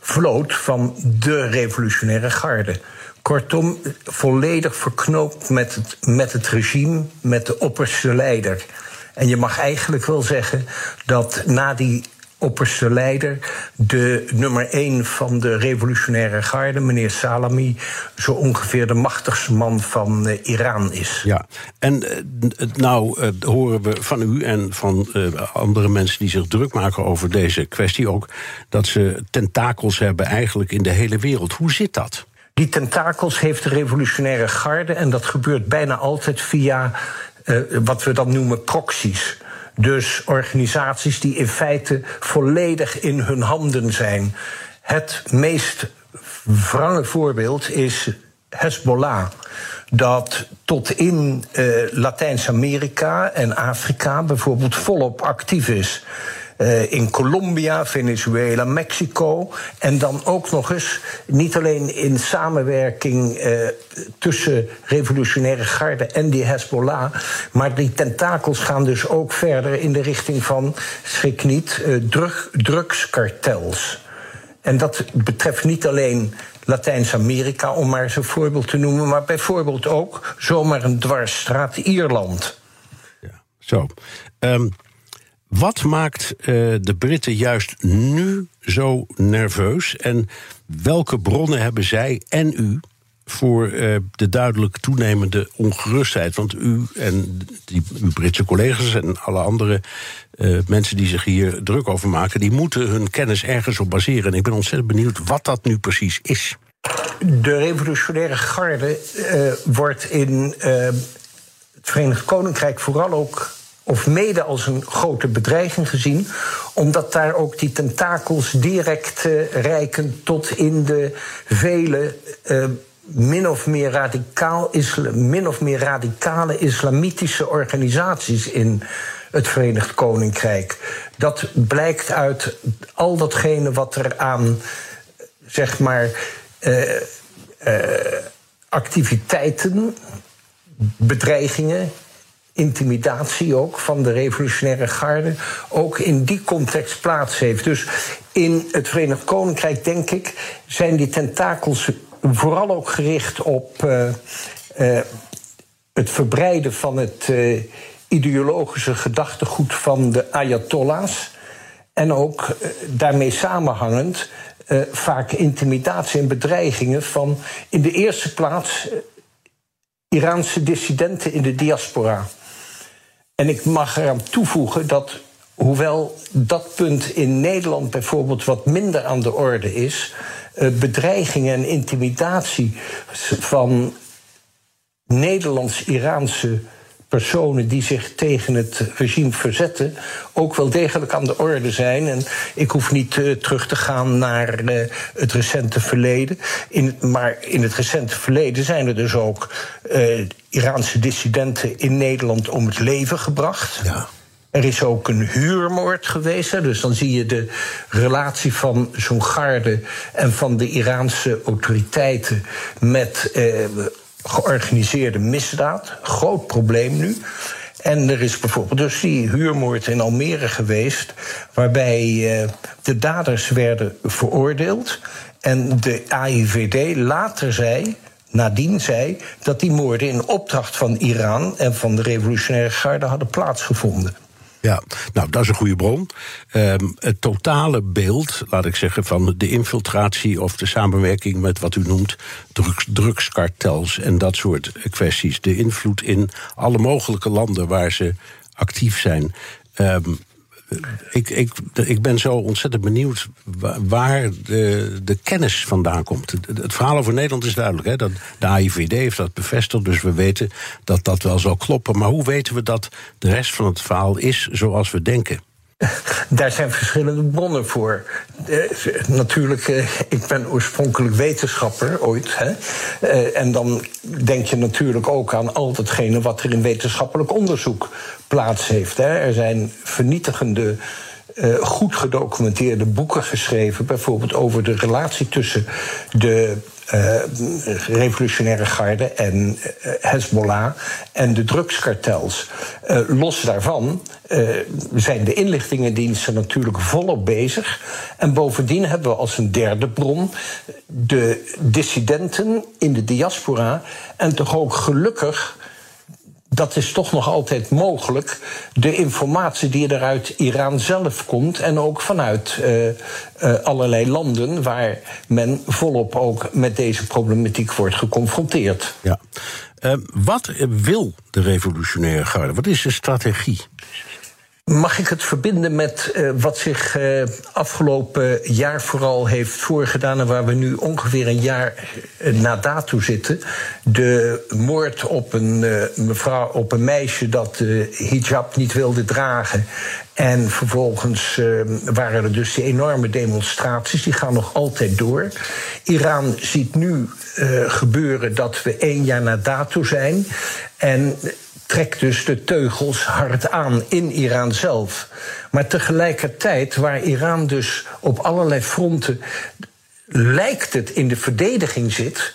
vloot van de revolutionaire garde. Kortom, volledig verknoopt met het, met het regime, met de opperste leider. En je mag eigenlijk wel zeggen dat na die opperste leider, de nummer één van de revolutionaire garde, meneer Salami, zo ongeveer de machtigste man van uh, Iran is. Ja, en uh, nou uh, horen we van u en van andere mensen die zich druk maken over deze kwestie ook, dat ze tentakels hebben eigenlijk in de hele wereld. Hoe zit dat? Die tentakels heeft de revolutionaire garde en dat gebeurt bijna altijd via uh, wat we dan noemen proxies. Dus organisaties die in feite volledig in hun handen zijn. Het meest wrange voorbeeld is Hezbollah. Dat tot in uh, Latijns-Amerika en Afrika bijvoorbeeld volop actief is. Uh, in Colombia, Venezuela, Mexico. En dan ook nog eens, niet alleen in samenwerking uh, tussen revolutionaire garde en die Hezbollah. Maar die tentakels gaan dus ook verder in de richting van, schrik niet, uh, drug, drugskartels. En dat betreft niet alleen Latijns-Amerika, om maar eens een voorbeeld te noemen, maar bijvoorbeeld ook zomaar een dwarsstraat Ierland. Ja, zo. Um, wat maakt uh, de Britten juist nu zo nerveus? En welke bronnen hebben zij en u voor uh, de duidelijk toenemende ongerustheid? Want u en die, uw Britse collega's en alle andere uh, mensen die zich hier druk over maken, die moeten hun kennis ergens op baseren. En ik ben ontzettend benieuwd wat dat nu precies is. De revolutionaire garde wordt in het Verenigd Koninkrijk vooral ook of mede als een grote bedreiging gezien, omdat daar ook die tentakels direct uh, reiken tot in de vele uh, min, of meer radicaal, min of meer radicale islamitische organisaties in het Verenigd Koninkrijk. Dat blijkt uit al datgene wat er aan, zeg maar, uh, activiteiten, bedreigingen intimidatie ook van de revolutionaire garde ook in die context plaats heeft. Dus in het Verenigd Koninkrijk, denk ik, zijn die tentakels vooral ook gericht op uh, uh, het verbreiden van het uh, ideologische gedachtegoed van de Ayatollahs. En ook daarmee samenhangend vaak intimidatie en bedreigingen van in de eerste plaats Iraanse dissidenten in de diaspora. En ik mag eraan toevoegen dat, hoewel dat punt in Nederland bijvoorbeeld wat minder aan de orde is, eh, bedreigingen en intimidatie van Nederlands-Iraanse personen die zich tegen het regime verzetten, ook wel degelijk aan de orde zijn. En ik hoef niet uh, terug te gaan naar uh, het recente verleden. In, maar in het recente verleden zijn er dus ook uh, Iraanse dissidenten in Nederland om het leven gebracht. Ja. Er is ook een huurmoord geweest. Hè, dus dan zie je de relatie van zo'n garde en van de Iraanse autoriteiten met georganiseerde misdaad. Groot probleem nu. En er is bijvoorbeeld dus die huurmoord in Almere geweest, waarbij uh, de daders werden veroordeeld. En de AIVD later zei, nadien zei, dat die moorden in opdracht van Iran en van de revolutionaire garde hadden plaatsgevonden. Ja, nou, dat is een goede bron. Um, het totale beeld, laat ik zeggen, van de infiltratie of de samenwerking met wat u noemt drugs, drugskartels en dat soort kwesties. De invloed in alle mogelijke landen waar ze actief zijn. Um, ik, ik, ik ben zo ontzettend benieuwd waar de, de kennis vandaan komt. Het, verhaal over Nederland is duidelijk. Hè? Dat de AIVD heeft dat bevestigd, dus we weten dat dat wel zal kloppen. Maar hoe weten we dat de rest van het verhaal is zoals we denken? Daar zijn verschillende bronnen voor. Eh, natuurlijk, eh, ik ben oorspronkelijk wetenschapper ooit. Hè? Eh, en dan denk je natuurlijk ook aan al datgene wat er in wetenschappelijk onderzoek plaats heeft. Hè? Er zijn vernietigende. Uh, goed gedocumenteerde boeken geschreven, bijvoorbeeld over de relatie tussen de revolutionaire garde en uh, Hezbollah en de drugskartels. Uh, los daarvan zijn de inlichtingendiensten natuurlijk volop bezig. En bovendien hebben we als een derde bron de dissidenten in de diaspora. En toch ook gelukkig dat is toch nog altijd mogelijk. De informatie die er uit Iran zelf komt en ook vanuit uh, uh, allerlei landen waar men volop ook met deze problematiek wordt geconfronteerd. Ja. Uh, wat wil de revolutionaire garde? Wat is de strategie? Mag ik het verbinden met uh, wat zich uh, afgelopen jaar vooral heeft voorgedaan en waar we nu ongeveer een jaar uh, na dato zitten? De moord op een mevrouw, op een meisje dat hijab niet wilde dragen. En vervolgens waren er dus die enorme demonstraties, die gaan nog altijd door. Iran ziet nu gebeuren dat we één jaar na dato zijn. En trekt dus de teugels hard aan in Iran zelf. Maar tegelijkertijd, waar Iran dus op allerlei fronten lijkt het in de verdediging zit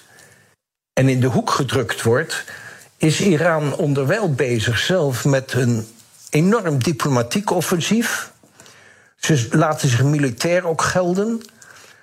en in de hoek gedrukt wordt, is Iran onderwijl bezig zelf met een enorm diplomatiek offensief. Ze laten zich militair ook gelden.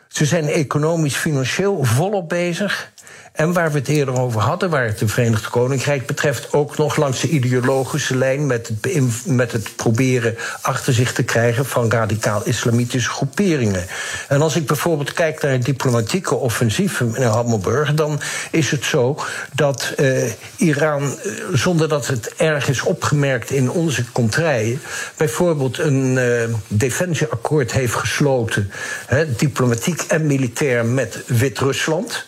Ze zijn economisch, financieel volop bezig. En waar we het eerder over hadden, waar het de Verenigd Koninkrijk betreft, ook nog langs de ideologische lijn met het, met het proberen achter zich te krijgen van radicaal-islamitische groeperingen. En als ik bijvoorbeeld kijk naar het diplomatieke offensief, meneer Hammelburg, dan is het zo dat uh, Iran, eh, zonder dat het erg is opgemerkt in onze contraien, bijvoorbeeld een uh, defensieakkoord heeft gesloten, he, diplomatiek en militair met Wit-Rusland.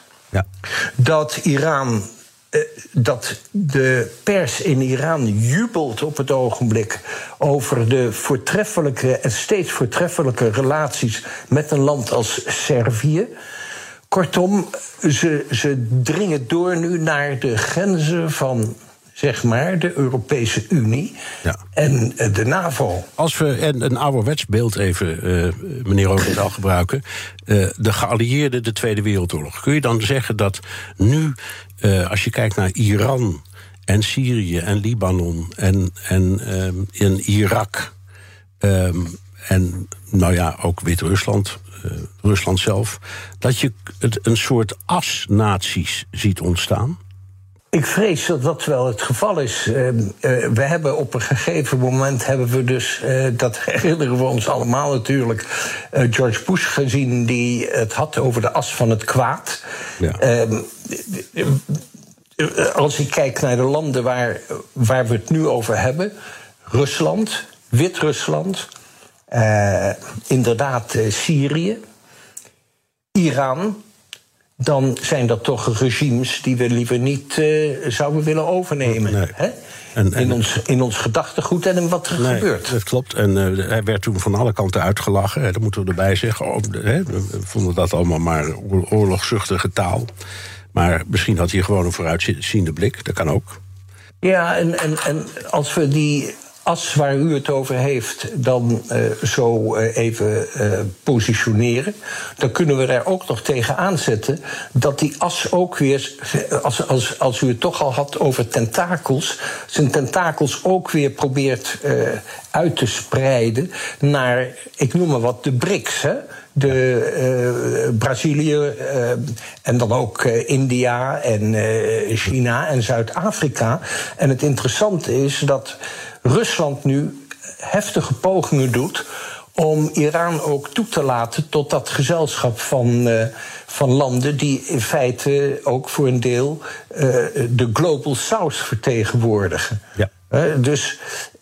Dat Iran. Eh, dat de pers in Iran jubelt op het ogenblik over de voortreffelijke en steeds voortreffelijke relaties met een land als Servië. Kortom, ze, ze dringen door nu naar de grenzen van zeg maar, de Europese Unie ja. en eh, de NAVO. Als we en een ouderwets beeld even, uh, meneer Roosendaal, gebruiken... Uh, de geallieerden de Tweede Wereldoorlog. Kun je dan zeggen dat nu, uh, als je kijkt naar Iran en Syrië en Libanon en, en in Irak... Um, en nou ja, ook Wit-Rusland, Rusland zelf... dat je het een soort as-naties ziet ontstaan... Ik vrees dat dat wel het geval is. Uh, uh, we hebben op een gegeven moment hebben we dus, uh, dat herinneren we ons allemaal natuurlijk, George Bush gezien die het had over de as van het kwaad. Ja. Ehm, als ik kijk naar de landen waar, waar we het nu over hebben, Rusland, Wit-Rusland, inderdaad Syrië, Iran dan zijn dat toch regimes die we liever niet uh, zouden willen overnemen. Hè? En, en, in, ons, in ons gedachtegoed en in wat er nee, gebeurt. Dat klopt. En uh, hij werd toen van alle kanten uitgelachen. Hè, dat moeten we erbij zeggen. Oh, hè, we vonden dat allemaal maar oorlogszuchtige taal. Maar misschien had hij gewoon een vooruitziende blik. Dat kan ook. Ja, en, en, en als we die as waar u het over heeft dan uh, zo uh, even uh, positioneren, dan kunnen we daar ook nog tegen aanzetten dat die as ook weer, als, als, als u het toch al had over tentakels, zijn tentakels ook weer probeert uit te spreiden naar, ik noem maar wat, de BRICS. Hè? de Brazilië en dan ook India en China en Zuid-Afrika. En het interessante is dat Rusland nu heftige pogingen doet om Iran ook toe te laten tot dat gezelschap van, uh, van landen die in feite ook voor een deel uh, de Global South vertegenwoordigen. Ja. Uh, dus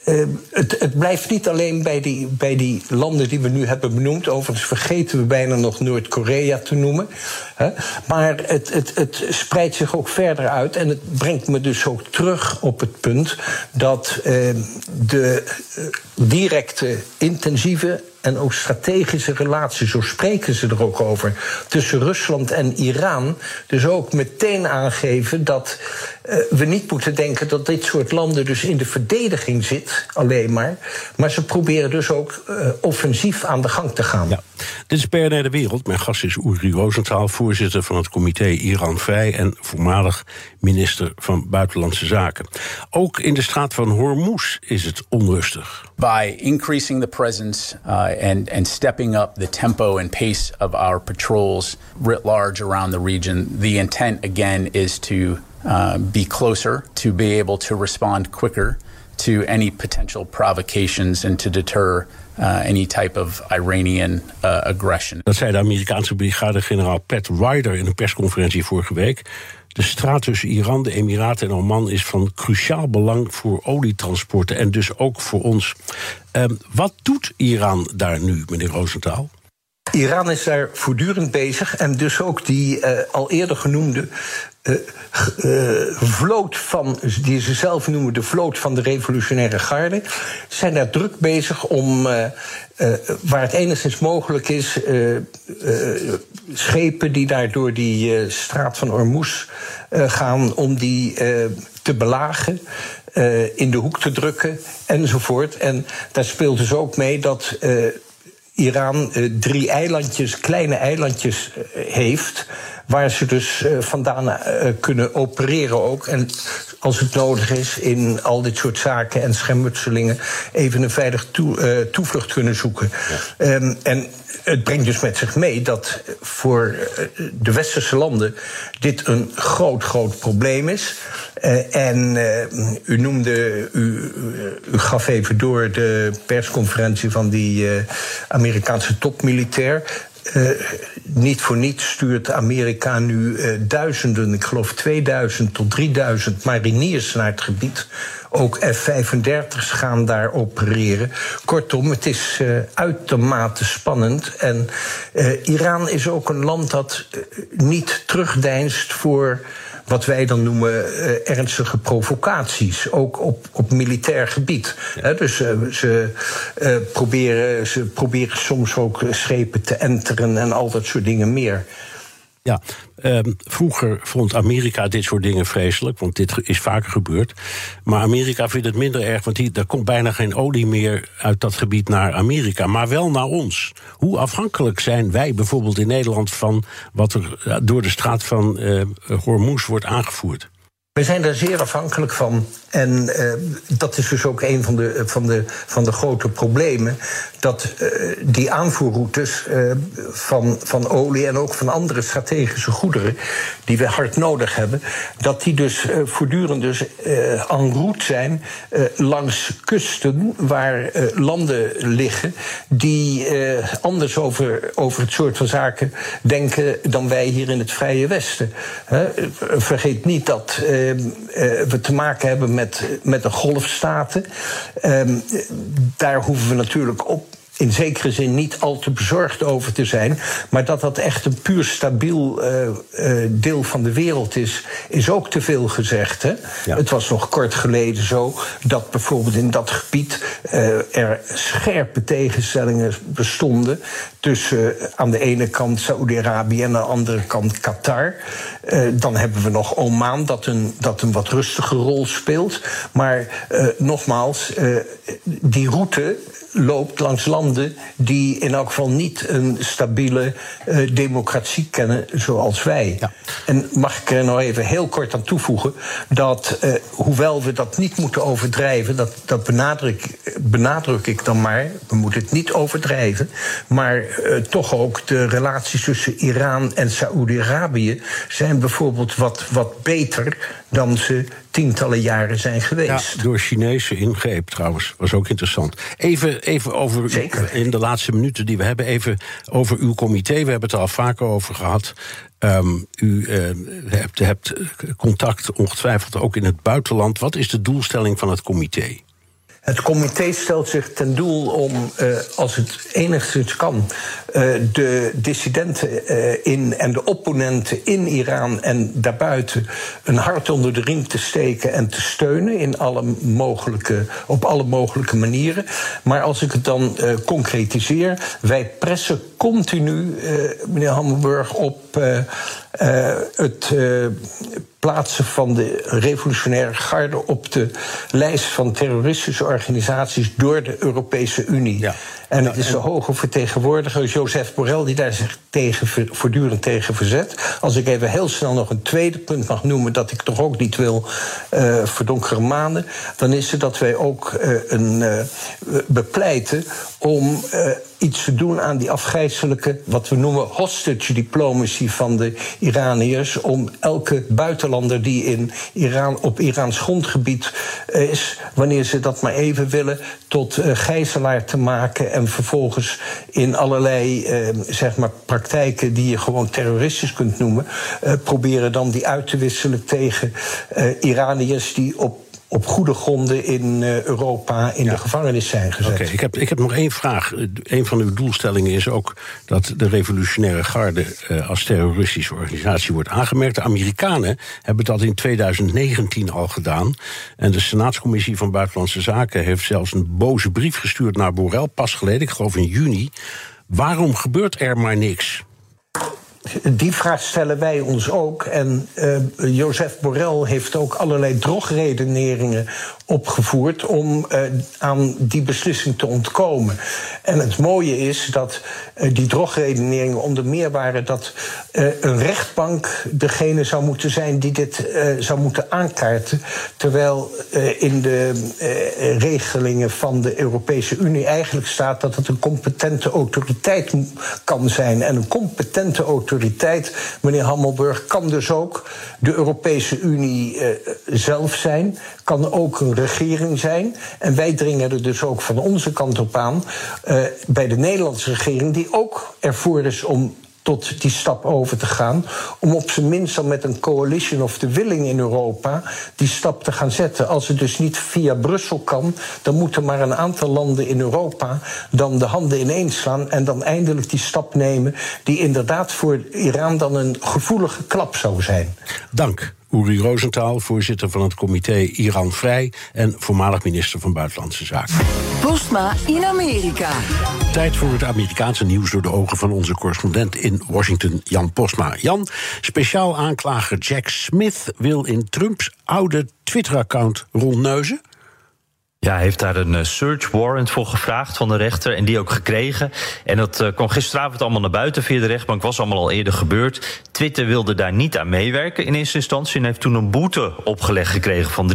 uh, het, het, blijft niet alleen bij die, bij die landen die we nu hebben benoemd. Overigens vergeten we bijna nog Noord-Korea te noemen. Hè? Maar het, het, het spreidt zich ook verder uit. En het brengt me dus ook terug op het punt dat uh, de uh, directe, intensieve en ook strategische relaties, zo spreken ze er ook over, tussen Rusland en Iran, dus ook meteen aangeven dat we niet moeten denken dat dit soort landen dus in de verdediging zit, alleen maar, maar ze proberen dus ook uh, offensief aan de gang te gaan. Ja. Dit is BNR De Wereld. Mijn gast is Uri Rosenthal, voorzitter van het comité Iran Vrij en voormalig minister van Buitenlandse Zaken. Ook in de straat van Hormuz is het onrustig. By increasing the presence uh, and, and stepping up the tempo and pace of our patrols writ large around the region, the intent again is to uh, be closer, to be able to respond quicker to any potential provocations and to deter uh, any type of Iranian uh, aggression. Dat zei de Amerikaanse brigadegeneraal Pat Ryder in een persconferentie vorige week. De straat tussen Iran, de Emiraten en Oman is van cruciaal belang voor olietransporten en dus ook voor ons. Um, wat doet Iran daar nu, meneer Rosenthal? Iran is daar voortdurend bezig en dus ook die uh, al eerder genoemde vloot van, die ze zelf noemen de vloot van de revolutionaire garde, zijn daar druk bezig om, uh, waar het enigszins mogelijk is, schepen die daar door die straat van Ormuz gaan, om die te belagen. in de hoek te drukken enzovoort. En daar speelt dus ook mee dat Iran drie eilandjes, kleine eilandjes heeft waar ze dus uh, vandaan kunnen opereren ook. En als het nodig is, in al dit soort zaken en schermutselingen even een veilig toe, toevlucht kunnen zoeken. Ja. Um, en het brengt dus met zich mee dat voor de westerse landen dit een groot, groot probleem is. Uh, en uh, u noemde, u, u, gaf even door de persconferentie van die Amerikaanse topmilitair. Uh, niet voor niets stuurt Amerika nu uh, duizenden, ik geloof 2000 tot 3000 mariniers naar het gebied. Ook F-35's gaan daar opereren. Kortom, het is uh, uitermate spannend. En Iran is ook een land dat niet terugdeinst voor wat wij dan noemen uh, ernstige provocaties, ook op, op militair gebied. Ja. dus uh, ze, uh, proberen, ze proberen soms ook schepen te enteren en al dat soort dingen meer. Ja, um, vroeger vond Amerika dit soort dingen vreselijk, want dit is vaker gebeurd. Maar Amerika vindt het minder erg, want hier, er komt bijna geen olie meer uit dat gebied naar Amerika, maar wel naar ons. Hoe afhankelijk zijn wij bijvoorbeeld in Nederland van wat er door de straat van uh, wordt aangevoerd? We zijn daar zeer afhankelijk van. En uh, dat is dus ook een van de, van de, van de grote problemen. Dat uh, die aanvoerroutes van, van olie en ook van andere strategische goederen. die we hard nodig hebben. dat die dus voortdurend dus, en route zijn. langs kusten waar landen liggen. die anders over, over het soort van zaken denken. dan wij hier in het Vrije Westen. vergeet niet dat we te maken hebben met, met de golfstaten. Um, daar hoeven we natuurlijk op in zekere zin niet al te bezorgd over te zijn. Maar dat dat echt een puur stabiel uh, uh, deel van de wereld is, is ook te veel gezegd. Hè? Ja. Het was nog kort geleden zo dat bijvoorbeeld in dat gebied uh, er scherpe tegenstellingen bestonden tussen aan de ene kant Saoedi-Arabië en aan de andere kant Qatar. dan hebben we nog Oman, dat een, dat een wat rustige rol speelt. Maar nogmaals, die route loopt langs landen die in elk geval niet een stabiele uh, democratie kennen zoals wij. Ja. En mag ik er nou even heel kort aan toevoegen dat, uh, hoewel we dat niet moeten overdrijven, dat, dat benadruk, benadruk ik dan maar, we moeten het niet overdrijven, maar uh, toch ook de relaties tussen Iran en Saoedi-Arabië zijn bijvoorbeeld wat, wat beter dan ze tientallen jaren zijn geweest. Ja, door Chinese ingreep trouwens, was ook interessant. Even, even over, Zeker. in de laatste minuten die we hebben, even over uw comité. We hebben het er al vaker over gehad. Um, u uh, hebt, hebt contact ongetwijfeld ook in het buitenland. Wat is de doelstelling van het comité? Het comité stelt zich ten doel om, uh, als het enigszins kan, uh, de dissidenten uh, in en de opponenten in Iran en daarbuiten een hart onder de riem te steken en te steunen in alle mogelijke, op alle mogelijke manieren. Maar als ik het dan concretiseer, wij pressen continu, meneer Hammelburg, op het plaatsen van de revolutionaire garde op de lijst van terroristische organisaties door de Europese Unie. Ja. En het is de hoge vertegenwoordiger Joseph Borrell die daar zich tegen, voortdurend tegen verzet. Als ik even heel snel nog een tweede punt mag noemen, dat ik toch ook niet wil uh, verdonkere maanden, dan is het dat wij ook uh, een, uh, bepleiten om iets te doen aan die afgrijzelijke, wat we noemen hostage diplomacy van de Iraniërs. Om elke buitenlander die in Iran, op Iraans grondgebied is, wanneer ze dat maar even willen, tot gijzelaar te maken en vervolgens in allerlei eh, zeg maar praktijken die je gewoon terroristisch kunt noemen, eh, proberen dan die uit te wisselen tegen eh, Iraniërs die op op goede gronden in Europa in ja. de gevangenis zijn gezet. Oké, ik, heb, ik heb nog één vraag. Een van uw doelstellingen is ook dat de revolutionaire garde uh, als terroristische organisatie wordt aangemerkt. De Amerikanen hebben dat in 2019 al gedaan. En de Senaatscommissie van Buitenlandse Zaken heeft zelfs een boze brief gestuurd naar Borrell, pas geleden, ik geloof in juni. Waarom gebeurt er maar niks? Die vraag stellen wij ons ook. En uh, Joseph Borrell heeft ook allerlei drogredeneringen opgevoerd om uh, aan die beslissing te ontkomen. En het mooie is dat uh, die drogredeneringen onder meer waren dat uh, een rechtbank degene zou moeten zijn die dit zou moeten aankaarten. Terwijl in de regelingen van de Europese Unie eigenlijk staat dat het een competente autoriteit kan zijn. En een competente autoriteit, meneer Hammelburg, kan dus ook de Europese Unie zelf zijn, kan ook een regering zijn. En wij dringen er dus ook van onze kant op aan uh, bij de Nederlandse regering, die ook ervoor is om tot die stap over te gaan. Om op zijn minst dan met een coalition of the willing in Europa die stap te gaan zetten. Als het dus niet via Brussel kan, dan moeten maar een aantal landen in Europa dan de handen ineens slaan en dan eindelijk die stap nemen die inderdaad voor Iran dan een gevoelige klap zou zijn. Dank. Uri Rosenthal, voorzitter van het comité Iran Vrij en voormalig minister van Buitenlandse Zaken. Postma in Amerika. Tijd voor het Amerikaanse nieuws door de ogen van onze correspondent in Washington, Jan Postma. Jan, speciaal aanklager Jack Smith wil in Trumps oude Twitter-account rondneuzen. Ja, hij heeft daar een eh, search warrant voor gevraagd van de rechter en die ook gekregen. En dat uh, kwam gisteravond allemaal naar buiten via de rechtbank, was allemaal al eerder gebeurd. Twitter wilde daar niet aan meewerken in eerste instantie en heeft toen een boete opgelegd gekregen van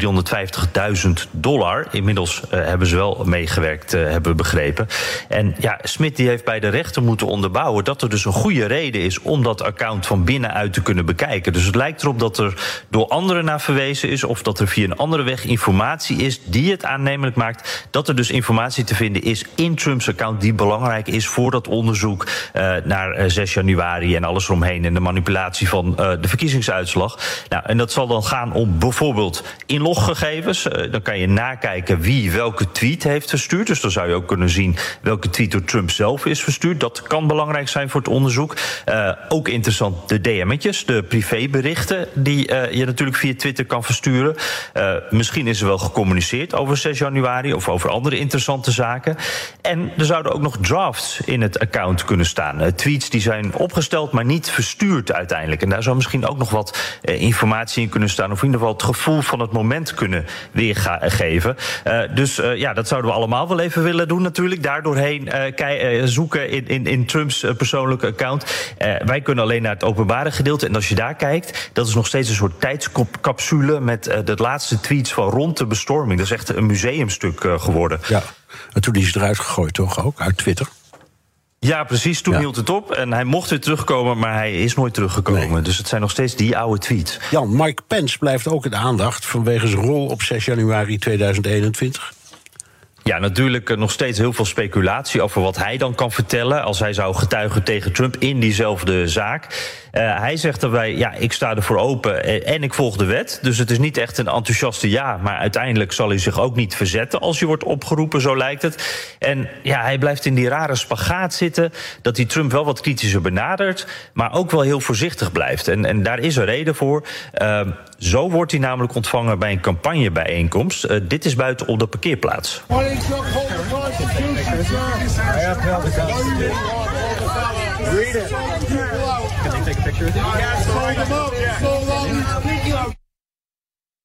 350.000 dollar. Inmiddels uh, hebben ze wel meegewerkt, hebben we begrepen. En ja, Smit die heeft bij de rechter moeten onderbouwen dat er dus een goede reden is om dat account van binnenuit te kunnen bekijken. Dus het lijkt erop dat er door anderen naar verwezen is of dat er via een andere weg informatie is die het aanneemt maakt dat er dus informatie te vinden is in Trumps account die belangrijk is voor dat onderzoek uh, naar 6 eh, januari en alles eromheen en de manipulatie van uh, de verkiezingsuitslag. Nou, en dat zal dan gaan om bijvoorbeeld inloggegevens. Dan kan je nakijken wie welke tweet heeft verstuurd. Dus dan zou je ook kunnen zien welke tweet door Trump zelf is verstuurd. Dat kan belangrijk zijn voor het onderzoek. ook interessant de DM'tjes, de privéberichten die je natuurlijk via Twitter kan versturen. misschien is er wel gecommuniceerd over 6 januari of over andere interessante zaken. En er zouden ook nog drafts in het account kunnen staan. Uh, tweets die zijn opgesteld, maar niet verstuurd uiteindelijk. En daar zou misschien ook nog wat uh, informatie in kunnen staan. Of in ieder geval het gevoel van het moment kunnen weergeven. Uh, dus ja, dat zouden we allemaal wel even willen doen natuurlijk. Daardoorheen zoeken in, in, in Trumps persoonlijke account. wij kunnen alleen naar het openbare gedeelte. En als je daar kijkt, dat is nog steeds een soort tijdscapsule met de laatste tweets van rond de bestorming. Dat is echt een museum museumstuk uh, geworden. Ja, en toen is hij eruit gegooid, toch ook, uit Twitter? Ja, precies. Toen ja. hield het op. En hij mocht weer terugkomen, maar hij is nooit teruggekomen. Nee. Dus het zijn nog steeds die oude tweets. Jan, Mike Pence blijft ook in de aandacht vanwege zijn rol op 6 januari 2021. Ja, natuurlijk eh, nog steeds heel veel speculatie over wat hij dan kan vertellen als hij zou getuigen tegen Trump in diezelfde zaak. Uh, hij zegt daarbij: ja, ik sta ervoor open en ik volg de wet. Dus het is niet echt een enthousiaste ja, maar uiteindelijk zal hij zich ook niet verzetten als hij wordt opgeroepen, zo lijkt het. En ja, hij blijft in die rare spagaat zitten dat hij Trump wel wat kritischer benadert, maar ook wel heel voorzichtig blijft. En, en daar is een reden voor. Uh, zo wordt hij namelijk ontvangen bij een campagnebijeenkomst. Uh, dit is buiten op de parkeerplaats. Read it. Can they take a picture with you? Yeah.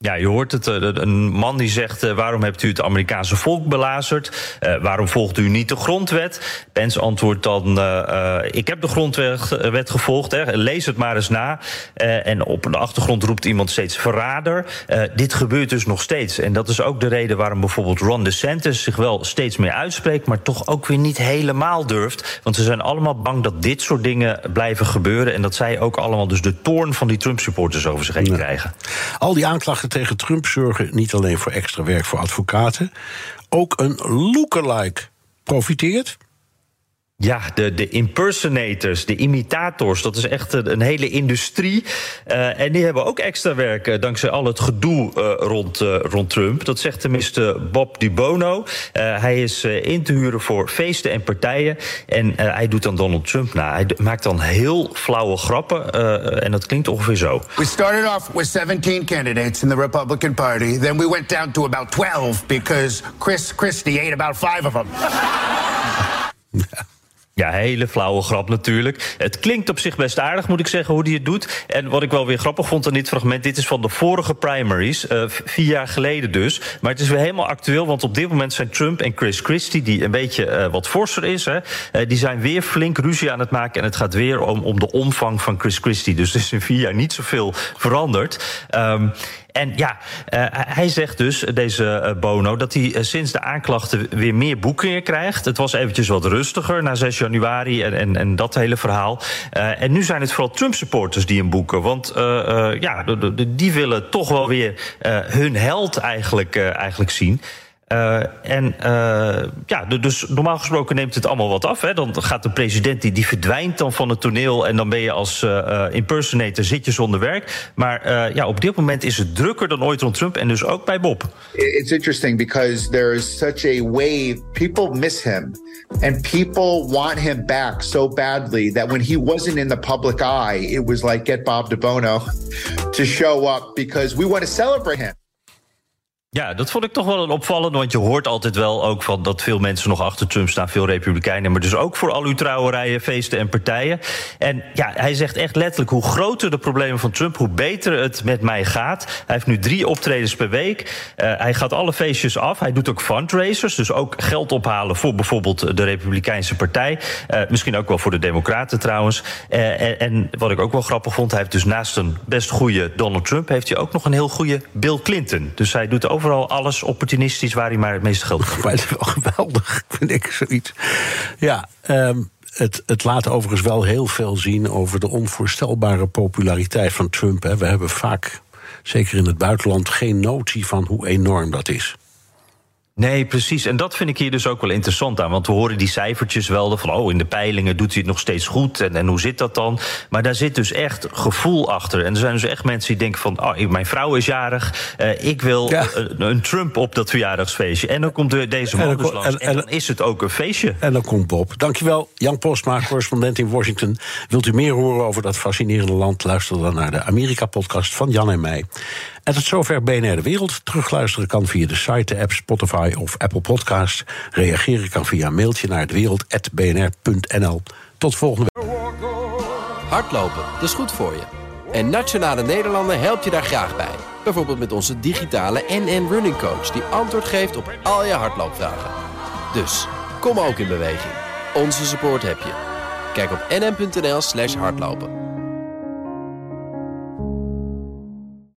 Ja, je hoort het. Eh, een man die zegt: uh, waarom hebt u het Amerikaanse volk belazerd? Uh, waarom volgt u niet de grondwet? Pence antwoordt dan: uh, ik heb de grondwet gevolgd. Hè. Lees het maar eens na. en op de achtergrond roept iemand steeds verrader. dit gebeurt dus nog steeds. En dat is ook de reden waarom bijvoorbeeld Ron DeSantis zich wel steeds meer uitspreekt, maar toch ook weer niet helemaal durft. Want ze zijn allemaal bang dat dit soort dingen blijven gebeuren. En dat zij ook allemaal dus de toorn van die Trump-supporters over zich heen ja. krijgen. Al die aanklachten tegen Trump zorgen niet alleen voor extra werk voor advocaten, ook een lookalike profiteert. Ja, de, de impersonators, de imitators, dat is echt een, een hele industrie. Uh, en die hebben ook extra werk uh, dankzij al het gedoe uh, rond, rond Trump. Dat zegt tenminste Bob DiBono. hij is in te huren voor feesten en partijen. En hij doet dan Donald Trump na. Hij maakt dan heel flauwe grappen. en dat klinkt ongeveer zo. We started off with 17 candidates in the Republican Party. Then we went down to about 12 because Chris Christie ate about five of them. Ja, hele flauwe grap natuurlijk. Het klinkt op zich best aardig, moet ik zeggen, hoe hij het doet. En wat ik wel weer grappig vond aan dit fragment... dit is van de vorige primaries, uh, vier jaar geleden dus. Maar het is weer helemaal actueel, want op dit moment zijn Trump en Chris Christie... die een beetje uh, wat forser is, hè, uh, die zijn weer flink ruzie aan het maken... en het gaat weer om, om de omvang van Chris Christie. Dus er is in vier jaar niet zoveel veranderd. Um, en ja, uh, hij zegt dus, deze uh, Bono, dat hij uh, sinds de aanklachten weer meer boekingen krijgt. Het was eventjes wat rustiger na 6 januari en, en, en dat hele verhaal. en nu zijn het vooral Trump-supporters die hem boeken. Want ja, die willen toch wel weer hun held eigenlijk, eigenlijk zien. Uh, en uh, ja, dus normaal gesproken neemt het allemaal wat af. Hè. Dan gaat de president die, die verdwijnt dan van het toneel en dan ben je als uh, impersonator zit je zonder werk. Maar ja, op dit moment is het drukker dan ooit rond Trump en dus ook bij Bob. It's interesting because there is such a wave. People miss him. And people want him back so badly that when he wasn't in the public eye, it was like get Bob DeBono to show up because we want to celebrate him. Ja, dat vond ik toch wel een opvallend. Want je hoort altijd wel ook van dat veel mensen nog achter Trump staan, veel Republikeinen. Maar dus ook voor al uw trouwerijen, feesten en partijen. En ja, hij zegt echt letterlijk: hoe groter de problemen van Trump, hoe beter het met mij gaat. Hij heeft nu drie optredens per week. Uh, hij gaat alle feestjes af. Hij doet ook fundraisers, dus ook geld ophalen voor bijvoorbeeld de Republikeinse Partij. Uh, misschien ook wel voor de Democraten trouwens. Uh, en, wat ik ook wel grappig vond, hij heeft dus naast een best goede Donald Trump, heeft hij ook nog een heel goede Bill Clinton. Dus hij doet overal alles opportunistisch waar hij maar het meeste geld. Maar het wel geweldig, vind ik zoiets. Ja, um, het, het laat overigens wel heel veel zien over de onvoorstelbare populariteit van Trump. Hè. We hebben vaak, zeker in het buitenland, geen notie van hoe enorm dat is. Nee, precies. En dat vind ik hier dus ook wel interessant aan. Want we horen die cijfertjes wel van... oh, in de peilingen doet hij het nog steeds goed. En, en hoe zit dat dan? Maar daar zit dus echt gevoel achter. En er zijn dus echt mensen die denken van... oh, mijn vrouw is jarig. Uh, ik wil ja. een, een, Trump op dat verjaardagsfeestje. En dan komt deze man dus langs. En, en, dan is het ook een feestje. En dan komt Bob. Dankjewel, Jan Postma, correspondent in Washington. Wilt u meer horen over dat fascinerende land? Luister dan naar de Amerika-podcast van Jan en mij. En tot zover BNR De Wereld. Terugluisteren kan via de site, de app, Spotify of Apple Podcast. Reageren kan via een mailtje naar dewereld.bnr.nl. Tot volgende week. Hardlopen, dat is goed voor je. En Nationale Nederlanden helpt je daar graag bij. Bijvoorbeeld met onze digitale NN Running Coach... die antwoord geeft op al je hardloopvragen. Dus, kom ook in beweging. Onze support heb je. Kijk op nn.nl slash hardlopen.